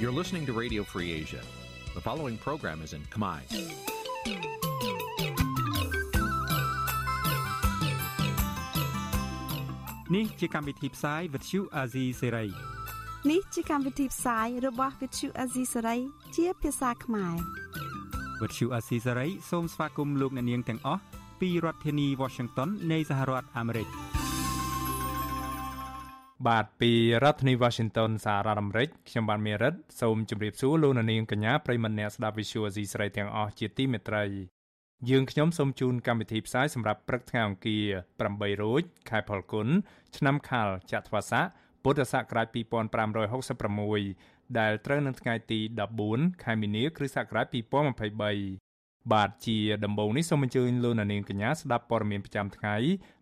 You're listening to Radio Free Asia. The following program is in Khmer. នេះជាកម្មវិធីផ្សាយ Vuthu Azizi Serai នេះជាកម្មវិធីផ្សាយរបស់ Vuthu Azizi Serai ជាភាសាខ្មែរ Vuthu Azizi Serai សូមស្វាគមន៍លោកអ្នកនាងទាំងអស់ពីរដ្ឋធានី Washington នៃសហរដ្ឋអាមេរិក បាទពីរដ្ឋធានី Washington សហរដ្ឋអាមេរិកខ្ញុំបានមេរិតសូមជម្រាបសួរលោកអ្នកនាងកញ្ញាប្រិមមអ្នកស្ដាប់ Visual Asia ស្រីទាំងអស់ជាទីមេត្រីយើងខ្ញុំសូមជូនកម្មវិធីផ្សាយសម្រាប់ព្រឹកថ្ងៃអង្គារ8រោចខែផលគុណឆ្នាំខាលចត្វាស័កពុទ្ធសករាជ2566ដែលត្រូវនៅថ្ងៃទី14ខែមីនាគ្រិស្តសករាជ2023បាទជាដំបូងនេះសូមអញ្ជើញលោកអ្នកនាងកញ្ញាស្ដាប់ព័ត៌មានប្រចាំថ្ងៃ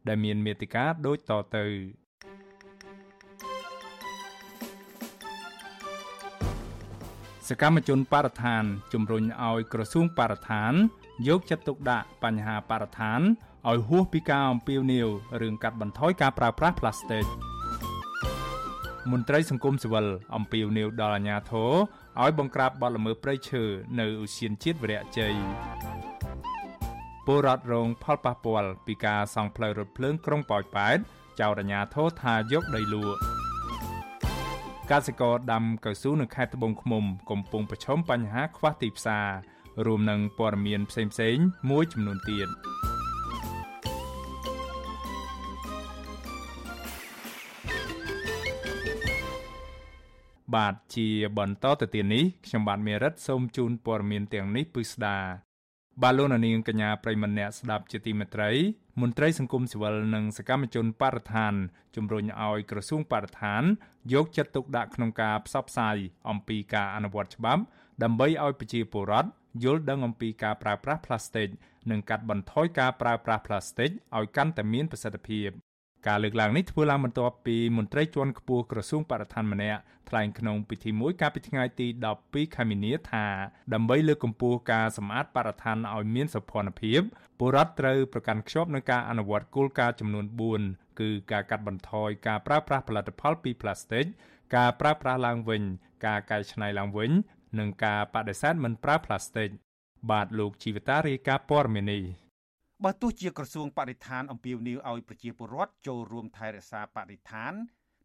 ដែលមានមេតិការដូចតទៅ កម្មជនបរិស្ថានជំរុញឲ្យក្រសួងបរិស្ថាន យកចិត្តទុកដាក់បញ្ហាបរិស្ថានឲ្យហួសពីការអំពាវនាវរឿងកាត់បន្ថយការប្រើប្រាស់ផ្លាស្ទិកមន្ត្រីសង្គមស៊ីវិលអំពាវនាវដល់អាជ្ញាធរឲ្យបង្ក្រាបបទល្មើសព្រៃឈើនៅឧស្សាហជាតិវរៈជ័យពលរដ្ឋរងផលប៉ះពាល់ពីការសង់ផ្លូវរថភ្លើងក្រុងប៉ោយប៉ែតចោទអាជ្ញាធរថាយកដីលក់ កសិករដាំកៅស៊ូនៅខេត្តត្បូងឃ្មុំកំពុងប្រឈមបញ្ហាខ្វះទីផ្សាររួមនឹងព័ត៌មានផ្សេងៗមួយចំនួនទៀតបាទជាបន្តទៅទៀតនេះខ្ញុំបាទមេរិតសូមជូនព័ត៌មានទាំងនេះពិស្ដា បាទលោកនាងកញ្ញាប្រិមម្នាក់ស្ដាប់ជាទីមេត្រីមន្ត្រីសង្គមស៊ីវិលនិងសកម្មជនបរិស្ថានជំរុញឲ្យក្រសួងបរិស្ថាន យកចិត្តទុកដាក់ក្នុងការផ្សព្វផ្សាយអំពីការអនុវត្តច្បាប់ដើម្បីឲ្យប្រជាពលរដ្ឋយល់ដឹងអំពីការប្រើប្រាស់ផ្លាស្ទិកនិងកាត់បន្ថយការប្រើប្រាស់ផ្លាស្ទិកឲ្យកាន់តែមានប្រសិទ្ធភាព ការលើកឡើងនេះធ្វើឡើងបន្ទាប់ពីមន្ត្រីជាន់ខ្ពស់ក្រសួងបរិស្ថានម្នាក់ថ្លែងក្នុងពិធីមួយកាលពីថ្ងៃទី12ខែមីនាថាដើម្បីលើកកម្ពស់ការសម្អាតបរិស្ថានឲ្យមានសោភ័ណភាពពលរដ្ឋត្រូវប្រកាន់ខ្ជាប់នឹងការអនុវត្តគោលការណ៍ចំនួន4គឺការកាត់បន្ថយការប្រើប្រាស់ផលិតផលពីផ្លាស្ទិកការប្រើប្រាស់ឡើងវិញ ការកែច្នៃឡើងវិញ និងការបដិសេធមិនប្រើផ្លាស្ទិកបាទលោកជីវតារាយការណ៍ព័ត៌មាននេះ បើទោះជាក្រសួងបរិស្ថានអំពាវនាវឲ្យប្រជាពលរដ្ឋចូលរួមថែរក្សាបរិស្ថាន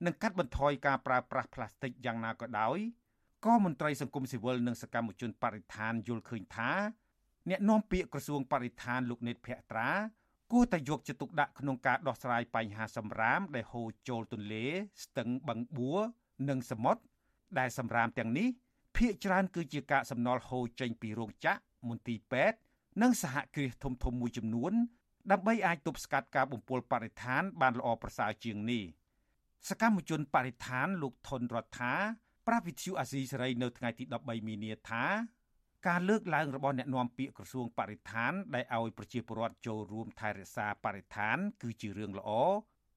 និងកាត់បន្ថយការប្រើប្រាស់ផ្លាស្ទិកយ៉ាងណាក៏ដោយក៏មន្ត្រីសង្គមស៊ីវិលនិងសកម្មជនបរិស្ថានយល់ឃើញថាអ្នកនាំពាក្យក្រសួងបរិស្ថានលោកនេតភក្ត្រាគួរតែយកចិត្តទុកដាក់ក្នុងការដោះស្រាយបញ្ហាសម្រាមដែលហូរចូលទន្លេ ស្ទឹងបឹងបួរនិងសមុទ្រដែលសម្រាមទាំងនេះភ ieck ច្រើនគឺជាកាកសំណល់ហូរចេញពីរោងចក្រមន្ទីរពេទ្យ និងសហគ្រាសធំធំមួយចំនួន ដើម្បីអាចទប់ស្កាត់ការបំពុលបរិស្ថាន បានល្អប្រសើរជាងនេះសកម្មជនបរិស្ថានលោកថនរដ្ឋាប្រាប់វិទ្យុអាស៊ីសេរីនៅថ្ងៃទី13មីនាថាការលើកឡើងរបស់អ្នកនាំពាក្យក្រសួងបរិស្ថានដែលឲ្យប្រជាពលរដ្ឋចូលរួមថែរក្សាបរិស្ថាន គឺជារឿងល្អ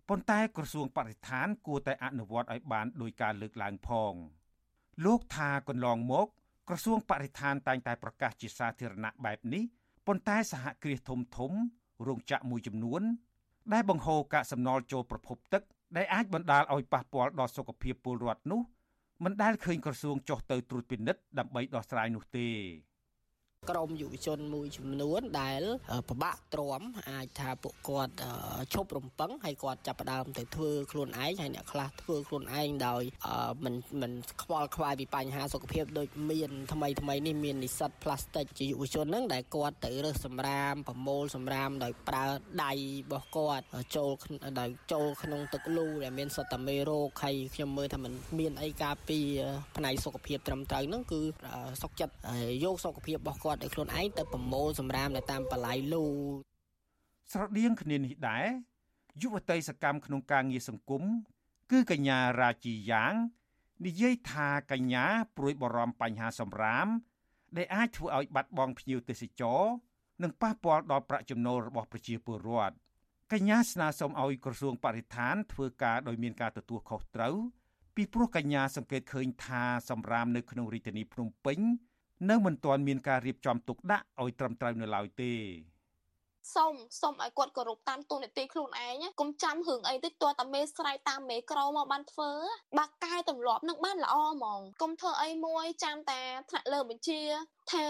ប៉ុន្តែក្រសួងបរិស្ថាន គួរតែអនុវត្តឲ្យបានដោយការលើកឡើងផង លោកថាកន្លងមក ក្រសួងបរិស្ថានតែងតែប្រកាសជាសាធារណៈបែបនេះ ប៉ុន្តែសហគ្រាសធំធំរោងចក្រមួយចំនួន ដែលបង្ហូរកាកសំណល់ចូលប្រភពទឹក ដែលអាចបណ្ដាលឲ្យប៉ះពាល់ដល់សុខភាពពលរដ្ឋនោះមិនដែលឃើញក្រសួងចុះទៅត្រួតពិនិត្យដើម្បីដោះស្រាយនោះទេ ក្រមយុវជនមួយចំនួនដែលពិបាកទ្រាំអាចថាពួកគាត់ឈប់រំពឹងហើយគាត់ចាប់ផ្ដើមទៅធ្វើខ្លួនឯងហើយអ្នកខ្លះធ្វើខ្លួនឯងដោយមិនមិនខ្វល់ខ្វាយពីបញ្ហាសុខភាពដូចមានថ្មីថ្មីនេះមាននិស្សិតផ្លាស្ទិកជាយុវជនហ្នឹងដែលគាត់ទៅរើសសម្រាមប្រមូលសម្រាមដោយប្រើដៃរបស់គាត់ចូលដោយចូលក្នុងទឹកលូដែលមានសត្វតាមេរោគហើយខ្ញុំមើលថាมันមានអីការពីផ្នែកសុខភាពត្រឹមត្រូវហ្នឹងគឺសុខចិត្តយកសុខភាពរបស់គាត់ដោយខ្លួនឯងទៅប្រមូលសម្រាមនៅតាមបល័យលូស្រដៀងគ្នានេះដែរយុវតីសកម្មក្នុងការងារសង្គមគឺកញ្ញារាជីយ៉ាងនិយាយថាកញ្ញាព្រួយបារម្ភបញ្ហាសម្រាម ដែលអាចធ្វើឲ្យបាត់បង់ភ្ញៀវទេសចរនិងប៉ះពាល់ដល់ប្រាក់ចំណូលរបស់ប្រជាពលរដ្ឋកញ្ញាស្នើសុំឲ្យក្រសួងបរិស្ថានធ្វើការដោយមានការទទួលខុសត្រូវពីព្រោះកញ្ញាសង្កេតឃើញថាសម្រាមនៅក្នុងរាជធានីភ្នំពេញ នៅមិនទាន់មានការរៀបចំទុកដាក់ឲ្យត្រឹមត្រូវនៅឡើយទេសូមសូមឲ្យគាត់គោរពតាមទូនាទីខ្លួនឯងកុំចាំរឿងអីតិចតតែមេស្រ័យតាមមេក្រមកបានធ្វើបាក់កាយទម្លាប់នឹងបានល្អហ្មងកុំធ្វើអីមួយចាំតែថ្នាក់លើបញ្ជាថា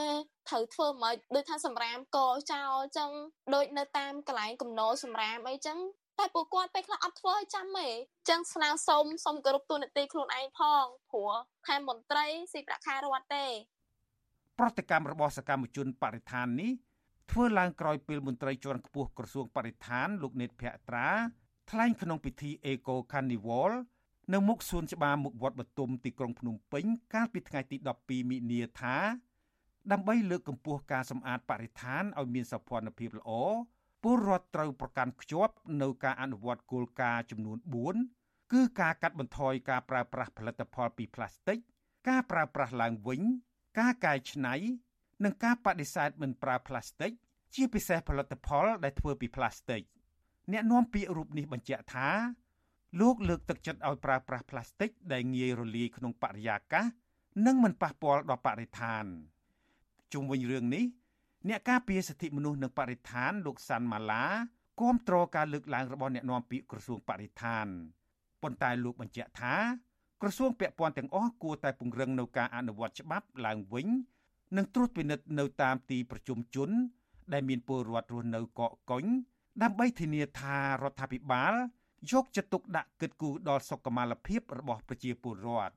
ត្រូវធ្វើមកដូចថាសម្រាមកចោលអញ្ចឹងដូចនៅតាមកន្លែងកំណោសម្រាមអីចឹងតែពួកគាត់ពេលខ្លះអត់ធ្វើឲ្យចាំទេអញ្ចឹងស្នើសុំសុំគោរពទូនាទីខ្លួនឯងផងព្រោះថែមន្ត្រីស៊ីប្រាក់ខែរដ្ឋទេ ប្រតិកម្មរបស់សកម្មជនបរិស្ថាននេះធ្វើឡើងក្រោយពេលមន្ត្រីជាន់ខ្ពស់ក្រសួងបរិស្ថានលោកនេតភក្ត្រាថ្លែងក្នុងពិធី Eco Carnival នៅមុខសួនច្បារមុខវត្តបទុមទីក្រុងភ្នំពេញកាលពីថ្ងៃទី12មិនិនាថា ដើម្បីលើកកម្ពស់ការសម្អាតបរិស្ថានឲ្យមានសោភ័ណភាពល្អពលរដ្ឋត្រូវប្រកាន់ខ្ជាប់នៅការអនុវត្តគោលការណ៍ចំនួន4គឺការកាត់បន្ថយការប្រើប្រាស់ផលិតផលពីផ្លាស្ទិកការប្រើប្រាស់ឡើងវិញ ការកែច្នៃនិងការបដិសេធមិនប្រើផ្លាស្ទិកជាពិសេសផលិតផលដែលធ្វើពីផ្លាស្ទិកអ្នកនាំពាក្យរូបនេះបញ្ជាក់ថាលោកលើកទឹកចិត្តឲ្យប្រើប្រាស់ផ្លាស្ទិកដែលងាយរលាយក្នុងបរិយាកាសនិងមិនប៉ះពាល់ដល់បរិស្ថានជុំវិញរឿងនេះអ្នកការពារសិទ្ធិមនុស្សនិងបរិស្ថានលោកសាន់ម៉ាឡាគាំទ្រការលើកឡើងរបស់អ្នកនាំពាក្យក្រសួងបរិស្ថានប៉ុន្តែលោកបញ្ជាក់ថា ក្រសួងពាក់ព័ន្ធទាំងអស់គួរតែពង្រឹងនៅការអនុវត្តច្បាប់ឡើងវិញនិងត្រួតពិនិត្យនៅតាមទីប្រជុំជន ដែលមានពលរដ្ឋរស់នៅកកកុញដើម្បីធានាថារដ្ឋាភិបាលយកចិត្តទុកដាក់គិតគូរដល់សុខុមាលភាពរបស់ប្រជាពលរដ្ឋ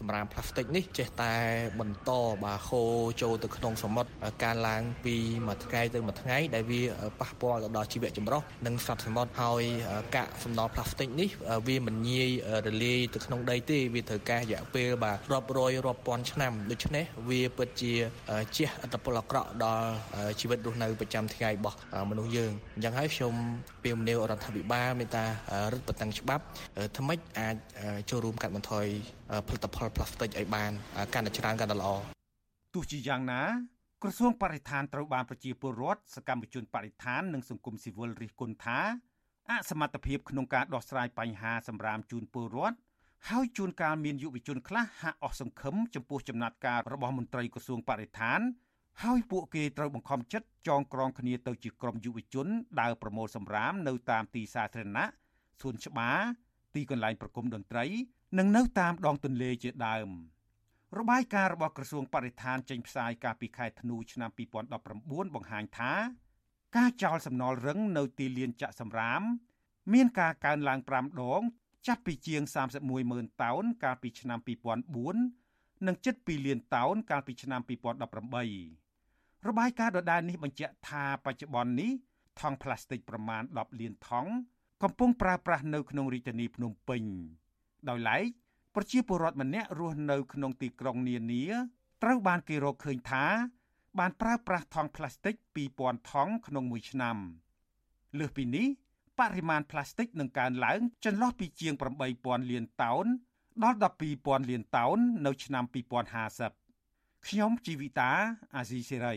សម្រាមផ្លាស្ទិកនេះចេះតែបន្តបាទហូរចូលទៅក្នុងសមុទ្រការឡើងពីមួយថ្ងៃទៅមួយថ្ងៃដែលវាប៉ះពាល់ទៅដល់ជីវៈចម្រុះនិងសត្វសមុទ្រហើយកាកសំណល់ផ្លាស្ទិកនេះវាមិនងាយរលាយទៅក្នុងដីទេវាត្រូវការរយៈពេលបាទរាប់រយរាប់ពាន់ឆ្នាំដូច្នេះវាពិតជាជះឥទ្ធិពលអាក្រក់ដល់ជីវិតរស់នៅប្រចាំថ្ងៃរបស់មនុស្សយើងអញ្ចឹងហើយខ្ញុំពាមនាវរដ្ឋាភិបាលមេត្តារឹតបន្តឹងច្បាប់ថ្មិចអាចចូលរួមកាត់បន្ថយ ផលិតផលផ្លាស្ទិកឲ្យបានកាន់តែច្រើនកាន់តែល្អទោះជាយ៉ាងណាក្រសួងបរិស្ថានត្រូវបានប្រជាពលរដ្ឋសកម្មជនបរិស្ថាននិងសង្គមស៊ីវិលរិះគន់ថាអសមត្ថភាពក្នុងការដោះស្រាយបញ្ហាសម្រាមជូនពលរដ្ឋហើយជួនកាលមានយុវជនខ្លះហាក់អស់សង្ឃឹមចំពោះចំណាត់ការរបស់មន្ត្រីក្រសួងបរិស្ថាន ហើយពួកគេត្រូវបង្ខំចិត្តចងក្រងគ្នាទៅជាក្រុមយុវជនដើរប្រមូលសម្រាមនៅតាមទីសាធារណៈសួនច្បារទីកន្លែងប្រគំតន្ត្រី និងនៅតាមដងទន្លេជាដើមរបាយការណ៍របស់ក្រសួងបរិស្ថានចេញផ្សាយកាលពីខែធ្នូឆ្នាំ2019បង្ហាញថា ការចោលសំណល់រឹងនៅទីលានចាក់សំរាម មានការកើនឡើង5ដង ចាប់ពីជាង31ម៉ឺនតោនកាលពីឆ្នាំ2004និងជិត2លានតោនកាលពីឆ្នាំ2018របាយការណ៍ដដែលនេះបញ្ជាក់ថាបច្ចុប្បន្ននេះថង់ផ្លាស្ទិកប្រមាណ10លានថង់កំពុងប្រើប្រាស់នៅក្នុងរាជធានីភ្នំពេញ ដោយឡែកប្រជាពលរដ្ឋម្នាក់រស់នៅក្នុងទីក្រុងនានាត្រូវបានគេរកឃើញថា បានប្រើប្រាស់ថង់ផ្លាស្ទិក2000ថង់ក្នុងមួយឆ្នាំលើសពីនេះបរិមាណផ្លាស្ទិកនឹងកើនឡើងចន្លោះពីជាង8000លានតោនដល់12000លានតោននៅឆ្នាំ2050ខ្ញុំជីវិតាអាស៊ីសេរី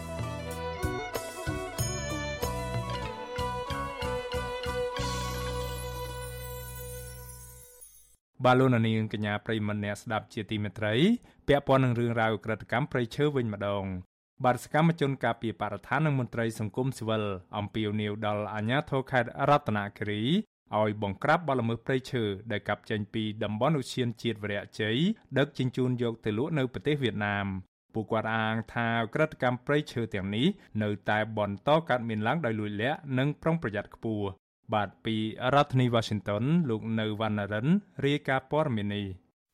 បាទលោកនាងកញ្ញាប្រិមម្នាក់ស្ដាប់ជាទីមេត្រីពាក់ព័ន្ធនឹងរឿងរ៉ាវក្រិតកម្មព្រៃឈើវិញម្ដងបាទសកម្មជនការពីបរិស្ថាននិងមន្ត្រីសង្គមស៊ីវិលអំពាវនាវដល់អាជ្ញាធរខេត្តរតនគិរីឲ្យបង្ក្រាបបទល្មើសព្រៃឈើដែលកាប់ចេញពីតំបន់ឧទ្យានជាតិវរៈជ័យដឹកជញ្ជូនយកទៅលក់នៅប្រទេសវៀតណាមពួកគាត់អាងថាក្រិតកម្មព្រៃឈើទាំងនេះនៅតែបន្តកើតមានឡើងដោយលួចលាក់និងប្រុងប្រយ័ត្នខ្ពស់ បាទពីរដ្ឋធានី Washington លោកនៅវណ្ណរិនរាយការណ៍ព័ត៌មាននេះ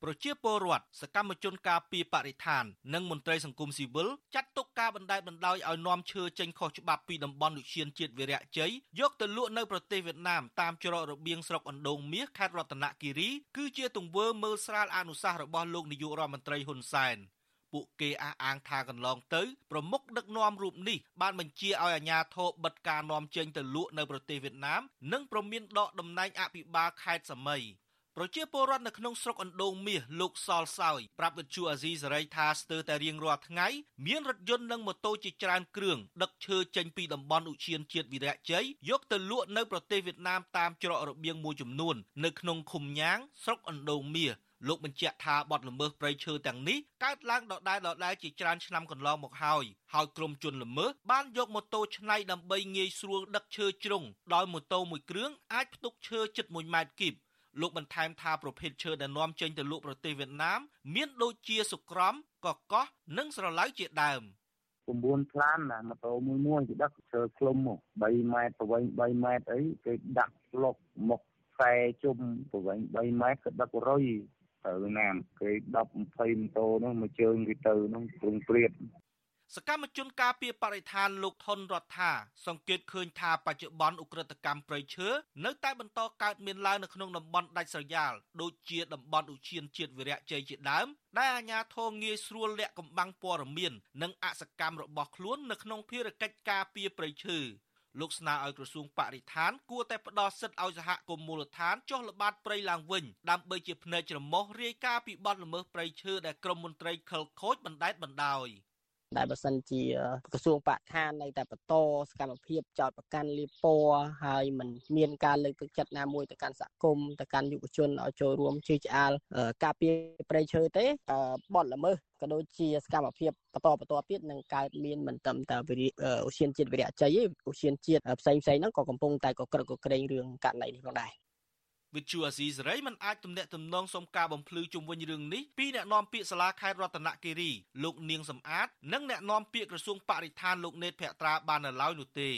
ប្រជាពលរដ្ឋសកម្មជនការពីបរិស្ថាន និងមន្ត្រីសង្គមស៊ីវិលចាត់ទុកការបណ្តែតបណ្តោយឲ្យនាំឈើចេញខុសច្បាប់ពីតំបន់លុឈៀនជាតិវីរៈជ័យយកទៅលក់នៅប្រទេសវៀតណាមតាមច្រករបៀងស្រុកអណ្ដូងមាសខេត្តរតនគិរីគឺជាទង្វើមើលស្រាលអនុសាសន៍របស់លោកនាយករដ្ឋមន្ត្រីហ៊ុនសែន ពួកគេអះអាងថាកន្លងទៅប្រមុខដឹកនាំរូបនេះបានបញ្ជាឲ្យអាជ្ញាធរបិទការនាំចេញទៅលក់នៅប្រទេសវៀតណាមនិងប្រមានដកតំណែងអភិបាលខេត្តសម័យប្រជាពលរដ្ឋនៅក្នុងស្រុកអណ្ដូងមាសលោកសលសោយប្រាប់វិទ្យុអាស៊ីសេរីថាស្ទើរតែរៀងរាល់ថ្ងៃមានរថយន្តនិងម៉ូតូជាច្រើនគ្រឿងដឹកឈើចេញពីតំបន់ឧឈានជាតិវីរៈជ័យយកទៅលក់នៅប្រទេសវៀតណាមតាមច្រករបៀងមួយចំនួននៅក្នុងឃុំញ៉ាងស្រុកអណ្ដូងមាស លោកបញ្ជាក់ថាបទល្មើសព្រៃឈើទាំងនេះកើតឡើងដដែលដដែលជាច្រើនឆ្នាំកន្លងមកហើយហើយក្រុមជនល្មើសបានយកម៉ូតូឆ្នៃដើម្បីងាយស្រួលដឹកឈើជ្រុងដោយម៉ូតូមួយគ្រឿងអាចផ្ទុកឈើជិត1ម៉ែត្រគីបលោកបន្ថែមថាប្រភេទឈើដែលនាំចេញទៅលក់ប្រទេសវៀតណាមមានដូចជាសុក្រំកកោះនិងស្រឡៅជាដើម9ផ្លានណាម៉ូតូមួយមួយគេដឹកឈើខ្លុំមក3ម៉ែត្រប្រវែង3ម៉ែត្រអីគេដាក់លុកមកខ្សែជុំប្រវែង3ម៉ែត្រក៏ដឹករុយ ទៅណាមគេ10 20ម៉ូតូនោះមួយជើងគេទៅនោះព្រឹងព្រាតសកម្មជនការពារបរិស្ថានលោកថនរដ្ឋាសង្កេតឃើញថាបច្ចុប្បន្នអ ுக ្រិតកម្មព្រៃឈើនៅតែបន្តកើតមានឡើងនៅក្នុងតំបន់ដាច់ស្រយាលដូចជាតំបន់ឧឈានជាតិវិរៈជ័យជាដើមដែលអាជ្ញាធរងាយស្រួលលាក់កំបាំងព័ត៌មាន និងអសកម្មរបស់ខ្លួននៅក្នុងភារកិច្ចការពារព្រៃឈើ លោកស្នើឲ្យក្រសួងបរិស្ថានគួរតែផ្ដល់សិទ្ធិឲ្យសហគមន៍មូលដ្ឋានចុះល្បាតព្រៃឡើងវិញដើម្បីជាភ្នែកច្រមុះរាយការណ៍ពីបទល្មើសព្រៃឈើដែលក្រមមន្ត្រីខិលខូចបណ្តែតបណ្ដោយ។ ដែលបើសិនជាក្រសួងបរិស្ថាននៅតែបន្តសកម្មភាពចោតប្រកាន់លៀបពណ៌ហើយមិនមានការលើកទឹកចិត្តណាមួយទៅកាន់សហគមន៍ទៅកាន់យុវជនឲ្យចូលរួមជឿឆ្អាលការពារប្រៃឈើទេបទល្មើសក៏ដូចជាសកម្មភាពបន្តបន្តទៀតនឹងកើតមានមិនត្រឹមតែអូសៀនជាតិវិរៈជ័យទេអូសៀនជាតិផ្សេងផ្សេងហ្នឹងក៏កំពុងតែកក្រឹកកក្រែងរឿងករណីនេះផងដែរ វិទ្យុអាស៊ីសេរីមិនអាចទំនាក់ទំនងសុំការបំភ្លឺជុំវិញរឿងនេះពីអ្នកនាំពាក្យសាលាខេត្តរតនគិរីលោកនាងសំអាតនិងអ្នកនាំពាក្យក្រសួងបរិស្ថានលោកណេតភក្ត្រាបាននៅឡើយនោះទេ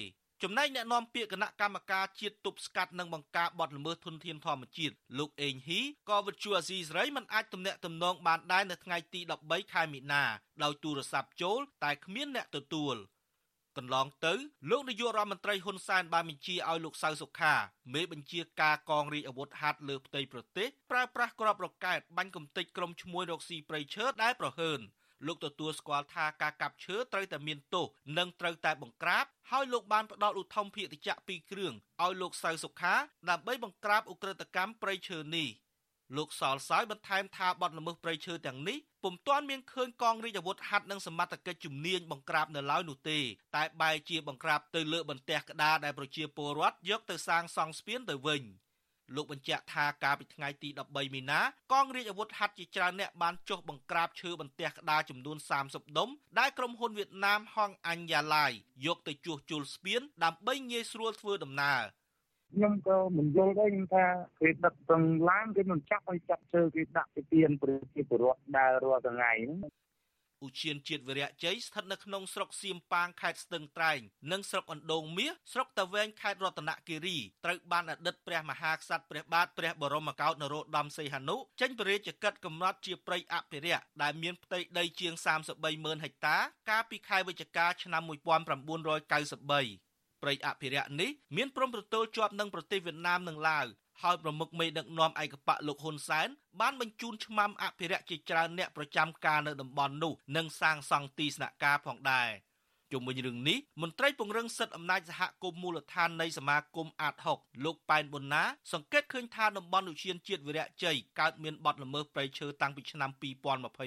ចំណែកអ្នកនាំពាក្យគណៈកម្មការជាតិទប់ស្កាត់និងបង្ការបទល្មើសធនធានធម្មជាតិលោកអេងហ៊ីក៏វិទ្យុអាស៊ីសេរីមិនអាចទំនាក់ទំនងបានដែរនៅថ្ងៃទី13ខែមីនាដោយទូរស័ព្ទចូលតែគ្មានអ្នកទទួល។ កន្លងទៅលោកនាយករដ្ឋមន្ត្រីហ៊ុនសែនបានបញ្ជាឲ្យលោកសៅសុខាមេបញ្ជាការកងរាជអាវុធហត្ថលើផ្ទៃប្រទេសប្រើប្រាស់ក្របរកែតបាញ់កំទេចក្រុមឈ្មួញរកស៊ីព្រៃឈើដែលប្រហើនលោកទទួលស្គាល់ថាការកាប់ឈើត្រូវតែមានទោសនិងត្រូវតែបង្ក្រាបហើយលោកបានផ្ដល់ឧទ្ធម្ភាគតិចពីរគ្រឿងឲ្យលោកសៅសុខាដើម្បីបង្ក្រាបឧក្រិដ្ឋកម្មព្រៃឈើនេះ លោកសលសោយបន្ថែមថាបទល្មើសព្រៃឈើទាំងនេះពុំទាន់មានឃើញកងរាជអាវុធហត្ថនិងសមត្ថកិច្ចជំនាញបង្ក្រាបនៅឡើយនោះទេតែបែរជាបង្ក្រាបទៅលើបន្ទះក្តារដែលប្រជាពលរដ្ឋយកទៅសាងសង់ស្ពានទៅវិញលោកបញ្ជាក់ថាកាលពីថ្ងៃទី13មីនាកងរាជអាវុធហត្ថជាច្រើនអ្នកបានចុះបង្ក្រាបឈើបន្ទះក្តារចំនួន30ដុំដែលក្រុមហ៊ុនវៀតណាមហងអញ្ញ៉ាឡាយយកទៅជួសជុលស្ពានដើម្បីងាយស្រួលធ្វើដំណើរ ខ្ញុំក៏មិនយល់ដែរខ្ញុំថាគេដឹកទាំងឡានគេមិនចាប់ឲ្យចាប់ជើគេដាក់ទៅទៀនប្រជាពលរដ្ឋដើររាល់ថ្ងៃហ្នឹងឧឈានជាតិវិរៈជ័យស្ថិតនៅក្នុងស្រុកសៀមប៉ាងខេត្តស្ទឹងត្រែងនិងស្រុកអណ្ដូងមាសស្រុកតាវែងខេត្តរតនគិរីត្រូវបានអតីតព្រះមហាក្សត្រព្រះបាទព្រះបរមកោដ្ឋនរោត្តមសីហនុចេញព្រះរាជកិច្ចកំណត់ជាព្រៃអភិរក្សដែលមានផ្ទៃដីជាង33ម៉ឺនហិកតាកាលពីខែវិច្ឆិកាឆ្នាំ1993 ព្រៃអភិរក្សនេះមានព្រំប្រទល់ជាប់នឹងប្រទេសវៀតណាមនិងឡាវហើយប្រមុខមេដឹកនាំឯកបកលោកហ៊ុនសែនបានបញ្ជូនឆ្មាំអភិរក្សជាច្រើនអ្នកប្រចាំការនៅតំបន់នោះនិងសាងសង់ទីស្នាក់ការផងដែរ ជុំវិញរឿងនេះមន្ត្រីពង្រឹងសិទ្ធិអំណាចសហគមន៍មូលដ្ឋាននៃសមាគមអាត6លោកប៉ែនប៊ុនណា សង្កេតឃើញថាតំបន់ឧឈានជាតិវិរៈជ័យកើតមានបទល្មើសព្រៃឈើតាំងពីឆ្នាំ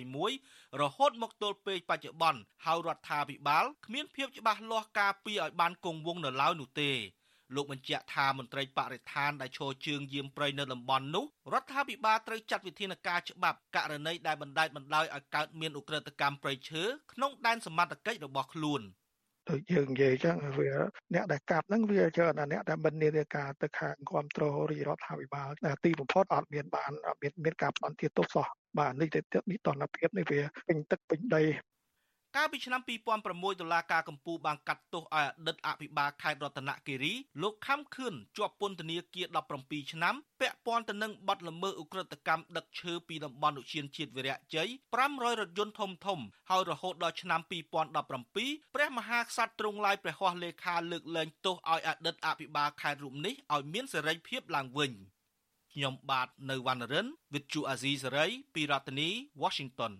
2021រហូតមកទល់ពេលបច្ចុប្បន្នហើយរដ្ឋាភិបាលគ្មានភាពច្បាស់លាស់ការពារឲ្យបានគង់វង្សនៅឡើយនោះទេ លោកបញ្ជាក់ថាមន្ត្រីបរិស្ថានដែលឈរជើងយាមព្រៃនៅតំបន់នោះរដ្ឋាភិបាលត្រូវចាត់វិធានការច្បាប់ករណីដែលបណ្តែតបណ្តោយឲ្យកើតមានឧក្រិដ្ឋកម្មព្រៃឈើក្នុងដែនសមត្ថកិច្ចរបស់ខ្លួនដូចយើងនិយាយចឹងវាអ្នកដែលកាប់ហ្នឹងវាច្រើនតែអ្នកដែលមិននានាការទៅខាងគ្រប់គ្រងរាជរដ្ឋាភិបាលតែទីបំផុតអត់មានបានអត់មានមានការផ្ដន់ទាទោសសោះបាទនេះទៅនេះតនភាពនេះវាពេញទឹកពេញដី កាលពីឆ្នាំ2006តុលាការកំពូលបានកាត់ទោសឲ្យអតីតអភិបាលខេត្តរតនគិរីលោកខំខឿនជាប់ពន្ធនាគារ17ឆ្នាំពាក់ព័ន្ធទៅនឹងបទល្មើសឧក្រិដ្ឋកម្មដឹកឈើពីតំបន់ឧទ្យានជាតិវីរៈជ័យ500រថយន្តធំធំហើយរហូតដល់ឆ្នាំ2017ព្រះមហាក្សត្រទ្រង់ឡាយព្រះហស្ថលេខាលើកលែងទោសឲ្យអតីតអភិបាលខេត្តរូបនេះឲ្យមានសេរីភាពឡើងវិញខ្ញុំបាទនៅវណ្ណរិន With Chu Azizi Saray ពីរដ្ឋធានី Washington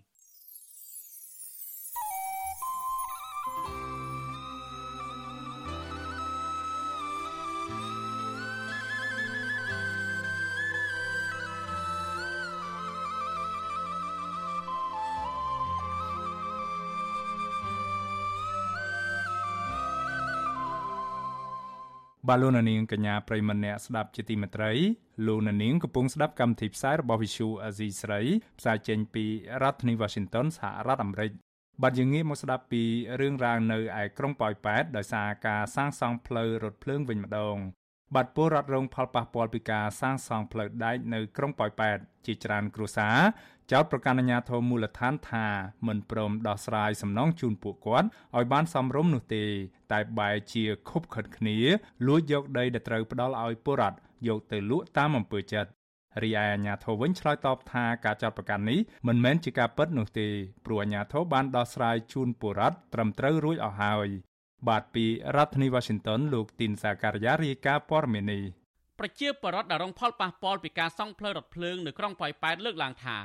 បាទលោកនាងកញ្ញាប្រិមម្នាក់ស្ដាប់ជាទីមេត្រីលោកនាងកំពុងស្ដាប់កម្មវិធីផ្សាយរបស់ Visu Azizi ស្រីផ្សាយចេញពីរដ្ឋធានី Washington សហរដ្ឋអាមេរិកបាទយើងងាកមកស្ដាប់ពីរឿងរ៉ាវនៅឯក្រុងប៉ោយប៉ែតដោយសារការសាងសង់ផ្លូវរថភ្លើងវិញម្ដងបាទពលរដ្ឋរងផលប៉ះពាល់ពីការសាងសង់ផ្លូវដែកនៅក្រុងប៉ោយប៉ែតជាច្រើនគ្រួសារ ចោទប្រកាន់អាជ្ញាធរមូលដ្ឋានថាមិនព្រមដោះស្រាយសំណងជូនពួកគាត់ឲ្យបានសមរម្យនោះទេ តែបែរជាខុបខិតគ្នាលួចយកដីដែលត្រូវផ្ដល់ឲ្យពលរដ្ឋយកទៅលក់តាមអំពើចិត្តរីឯអាជ្ញាធរវិញឆ្លើយតបថាការចាត់ប្រកាន់នេះមិនមែនជាការពិតនោះទេព្រោះអាជ្ញាធរបានដោះស្រាយជូនពលរដ្ឋត្រឹមត្រូវរួចអស់ហើយបាទពីរដ្ឋធានី Washington លោកទីនសាការីយ៉ារាយការណ៍ព័ត៌មាននេះប្រជាពលរដ្ឋដែលរងផលប៉ះពាល់ពីការសង់ផ្លូវរថភ្លើងនៅក្រុងប៉ោយប៉ែតលើកឡើងថា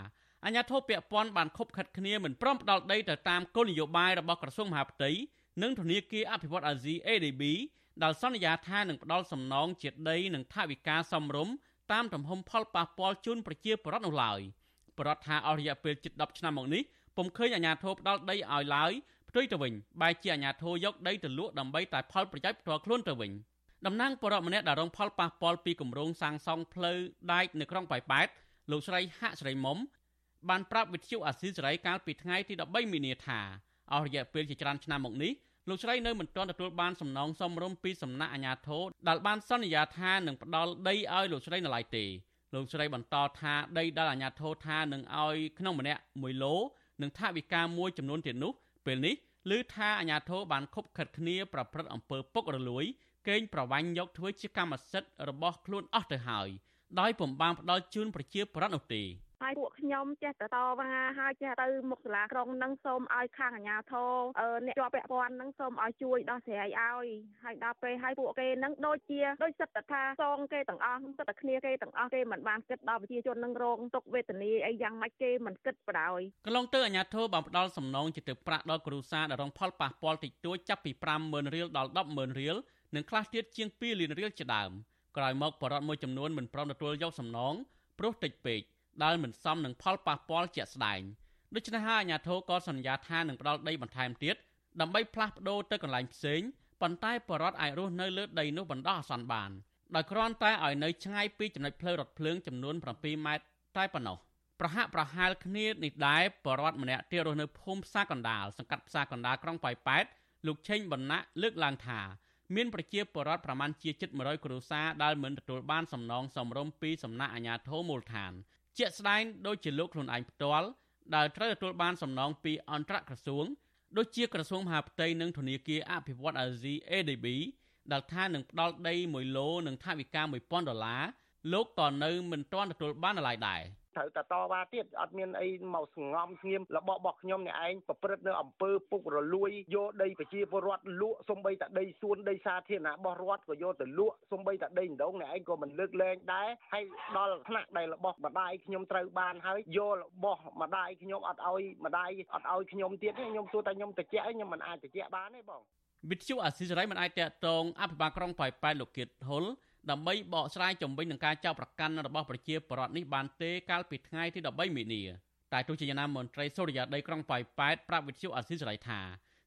អាញាធិបពាក់ព័ន្ធបានខົບខិតគ្នាមិនព្រមផ្ដល់ដីទៅតាមគោលនយោបាយរបស់ក្រសួងមហាផ្ទៃនិងធនាគារអភិវឌ្ឍអាស៊ី ADB ដែលសន្យាថានឹងផ្ដល់សំណងជាដីនិងថវិកាសមរម្យតាមទំហំផលប៉ះពាល់ជូនប្រជាពលរដ្ឋនោះឡើយប្រដ្ឋថាអស់រយៈពេលជិត10ឆ្នាំមកនេះពុំឃើញអាញាធិបផ្ដល់ដីឲ្យឡើយផ្ទុយទៅវិញបែរជាអាញាធិបយកដីទៅលក់ដើម្បីតែផលប្រយោជន៍ផ្ទាល់ខ្លួនទៅវិញតំណាងបរិបម្នាក់ដែលរងផលប៉ះពាល់ពីគម្រោងសាងសង់ផ្លូវដែកនៅក្រុងប៉ោយប៉ែតលោកស្រីហាក់ស្រីមុំ បានប្រាប់វិទ្យុអាស៊ីសេរីកាលពីថ្ងៃទី13មីនាថាអស់រយៈពេលជាច្រើនឆ្នាំមកនេះលោកស្រីនៅមិនទាន់ទទួលបានសំណងសមរម្យពីសំណាក់អាជ្ញាធរដែលបានសន្យាថានឹងផ្ដល់ដីឲ្យលោកស្រីនៅឡើយទេលោកស្រីបន្តថាដីដែលអាជ្ញាធរថានឹងឲ្យក្នុងម្នាក់1ឡូនិងថវិកាមួយចំនួនទៀតនោះពេលនេះឮថាអាជ្ញាធរបានខົບខិតគ្នាប្រព្រឹត្តអំពើពុករលួយកេងប្រវ័ញ្ចយកធ្វើជាកម្មសិទ្ធិរបស់ខ្លួនអស់ទៅហើយដោយពំបាំងផ្ដាល់ជូនប្រជាប្រដ្ឋនោះទេ ហើយពួកខ្ញុំចេះតែតវ៉ាហើយចេះទៅមុខសាលាក្រុងនឹងសូមឲ្យខាងអាជ្ញាធរអ្នកជាប់ពាក់ព័ន្ធនឹងសូមឲ្យជួយដោះស្រាយឲ្យហើយដល់ពេលឲ្យពួកគេនឹងដូចជាដូចសិតតែថាសងគេទាំងអស់សិតតែគ្នាគេទាំងអស់គេមិនបានគិតដល់ប្រជាជននឹងរងទុកវេទនាអីយ៉ាងម៉េចគេមិនគិតបដ ாய் កន្លងទៅអាជ្ញាធរបានផ្ដល់សំណងជាទៅប្រាក់ដល់គ្រួសារដែលរងផលប៉ះពាល់តិចតួចចាប់ពី50000រៀលដល់100,000រៀលនិងខ្លះទៀតជាង2លានរៀលជាដើមក្រោយមកបរិវត្តមួយចំនួនមិនព្រមទទួលយកសំណងព្រោះតិចពេក ដែលមិនសមនឹងផលប៉ះពាល់ជាក់ស្ដែងដូច្នេះហើយអាជ្ញាធរក៏សន្យាថានឹងផ្ដល់ដីបន្ថែមទៀតដើម្បីផ្លាស់ប្ដូរទៅកន្លែងផ្សេងប៉ុន្តែបរដ្ឋអាចរស់នៅលើដីនោះបណ្ដោះអាសន្នបានដោយគ្រាន់តែឲ្យនៅឆ្ងាយពីចំណុចផ្លូវរថភ្លើងចំនួន7ម៉ែត្រតែប៉ុណ្ណោះប្រហាក់ប្រហែលគ្នានេះដែរបរដ្ឋម្នាក់ទៀតរស់នៅភូមិផ្សារកណ្ដាលសង្កាត់ផ្សារកណ្ដាលក្រុងប៉ោយប៉ែតលោកឆេងបណ្ណាលើកឡើងថាមានប្រជាពលរដ្ឋប្រមាណជាជិត100គ្រួសារដែលមិនទទួលបានសំណងសមរម្យពីសំណាក់អាជ្ញាធរមូលដ្ឋាន ជាក់ស្ដែងដូចជាលោកខ្លួនឯងផ្ទាល់ដែលត្រូវទទួលបានសំណងពីអន្តរក្រសួងដូចជាក្រសួងមហាផ្ទៃនិងធនាគារអភិវឌ្ឍអាស៊ី ADB ដែលថានឹងផ្ដល់ដី1ឡូនិងថវិកា1000ដុល្លារលោកក៏នៅមិនទាន់ទទួលបានឡើយដែរ។ ត្រូវតែតវ៉ាទៀតអត់មានអីមកសងំស្ងៀមរបស់របស់ខ្ញុំអ្នកឯងប្រព្រឹត្តនៅអំពើពុករលួយយកដីប្រជាពលរដ្ឋលក់សំបីតាដីសួនដីសាធារណៈរបស់រដ្ឋក៏យកទៅលក់សំបីតាដីម្ដងអ្នកឯងក៏មិនលើកលែងដែរហើយដល់ថ្នាក់ដែលរបស់ម្ដាយខ្ញុំត្រូវបានហើយយករបស់ម្ដាយខ្ញុំអត់ឲ្យម្ដាយអត់ឲ្យខ្ញុំទៀតទេខ្ញុំសួរតែខ្ញុំតិចខ្ញុំមិនអាចតិចបានទេបងវិទ្យុអាស៊ីសេរីមិនអាចតកតងអភិបាលក្រុងប៉ោយប៉ែតលោកគៀតហុល ដើម្បីបកស្រាយជំវិញនឹងការចោទប្រកាន់របស់ប្រជាពលរដ្ឋនេះបានទេកាលពីថ្ងៃទី13មីនាតែទោះជាយ៉ាងណាមន្ត្រីសុរិយាដីក្រុងប៉ោយប៉ែតប្រាប់វិទ្យុអាស៊ីសេរីថា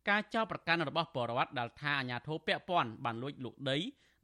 ការចោទប្រកាន់របស់ពលរដ្ឋដែលថាអាញាធិបពាក់ព័ន្ធបានលួចលក់ដី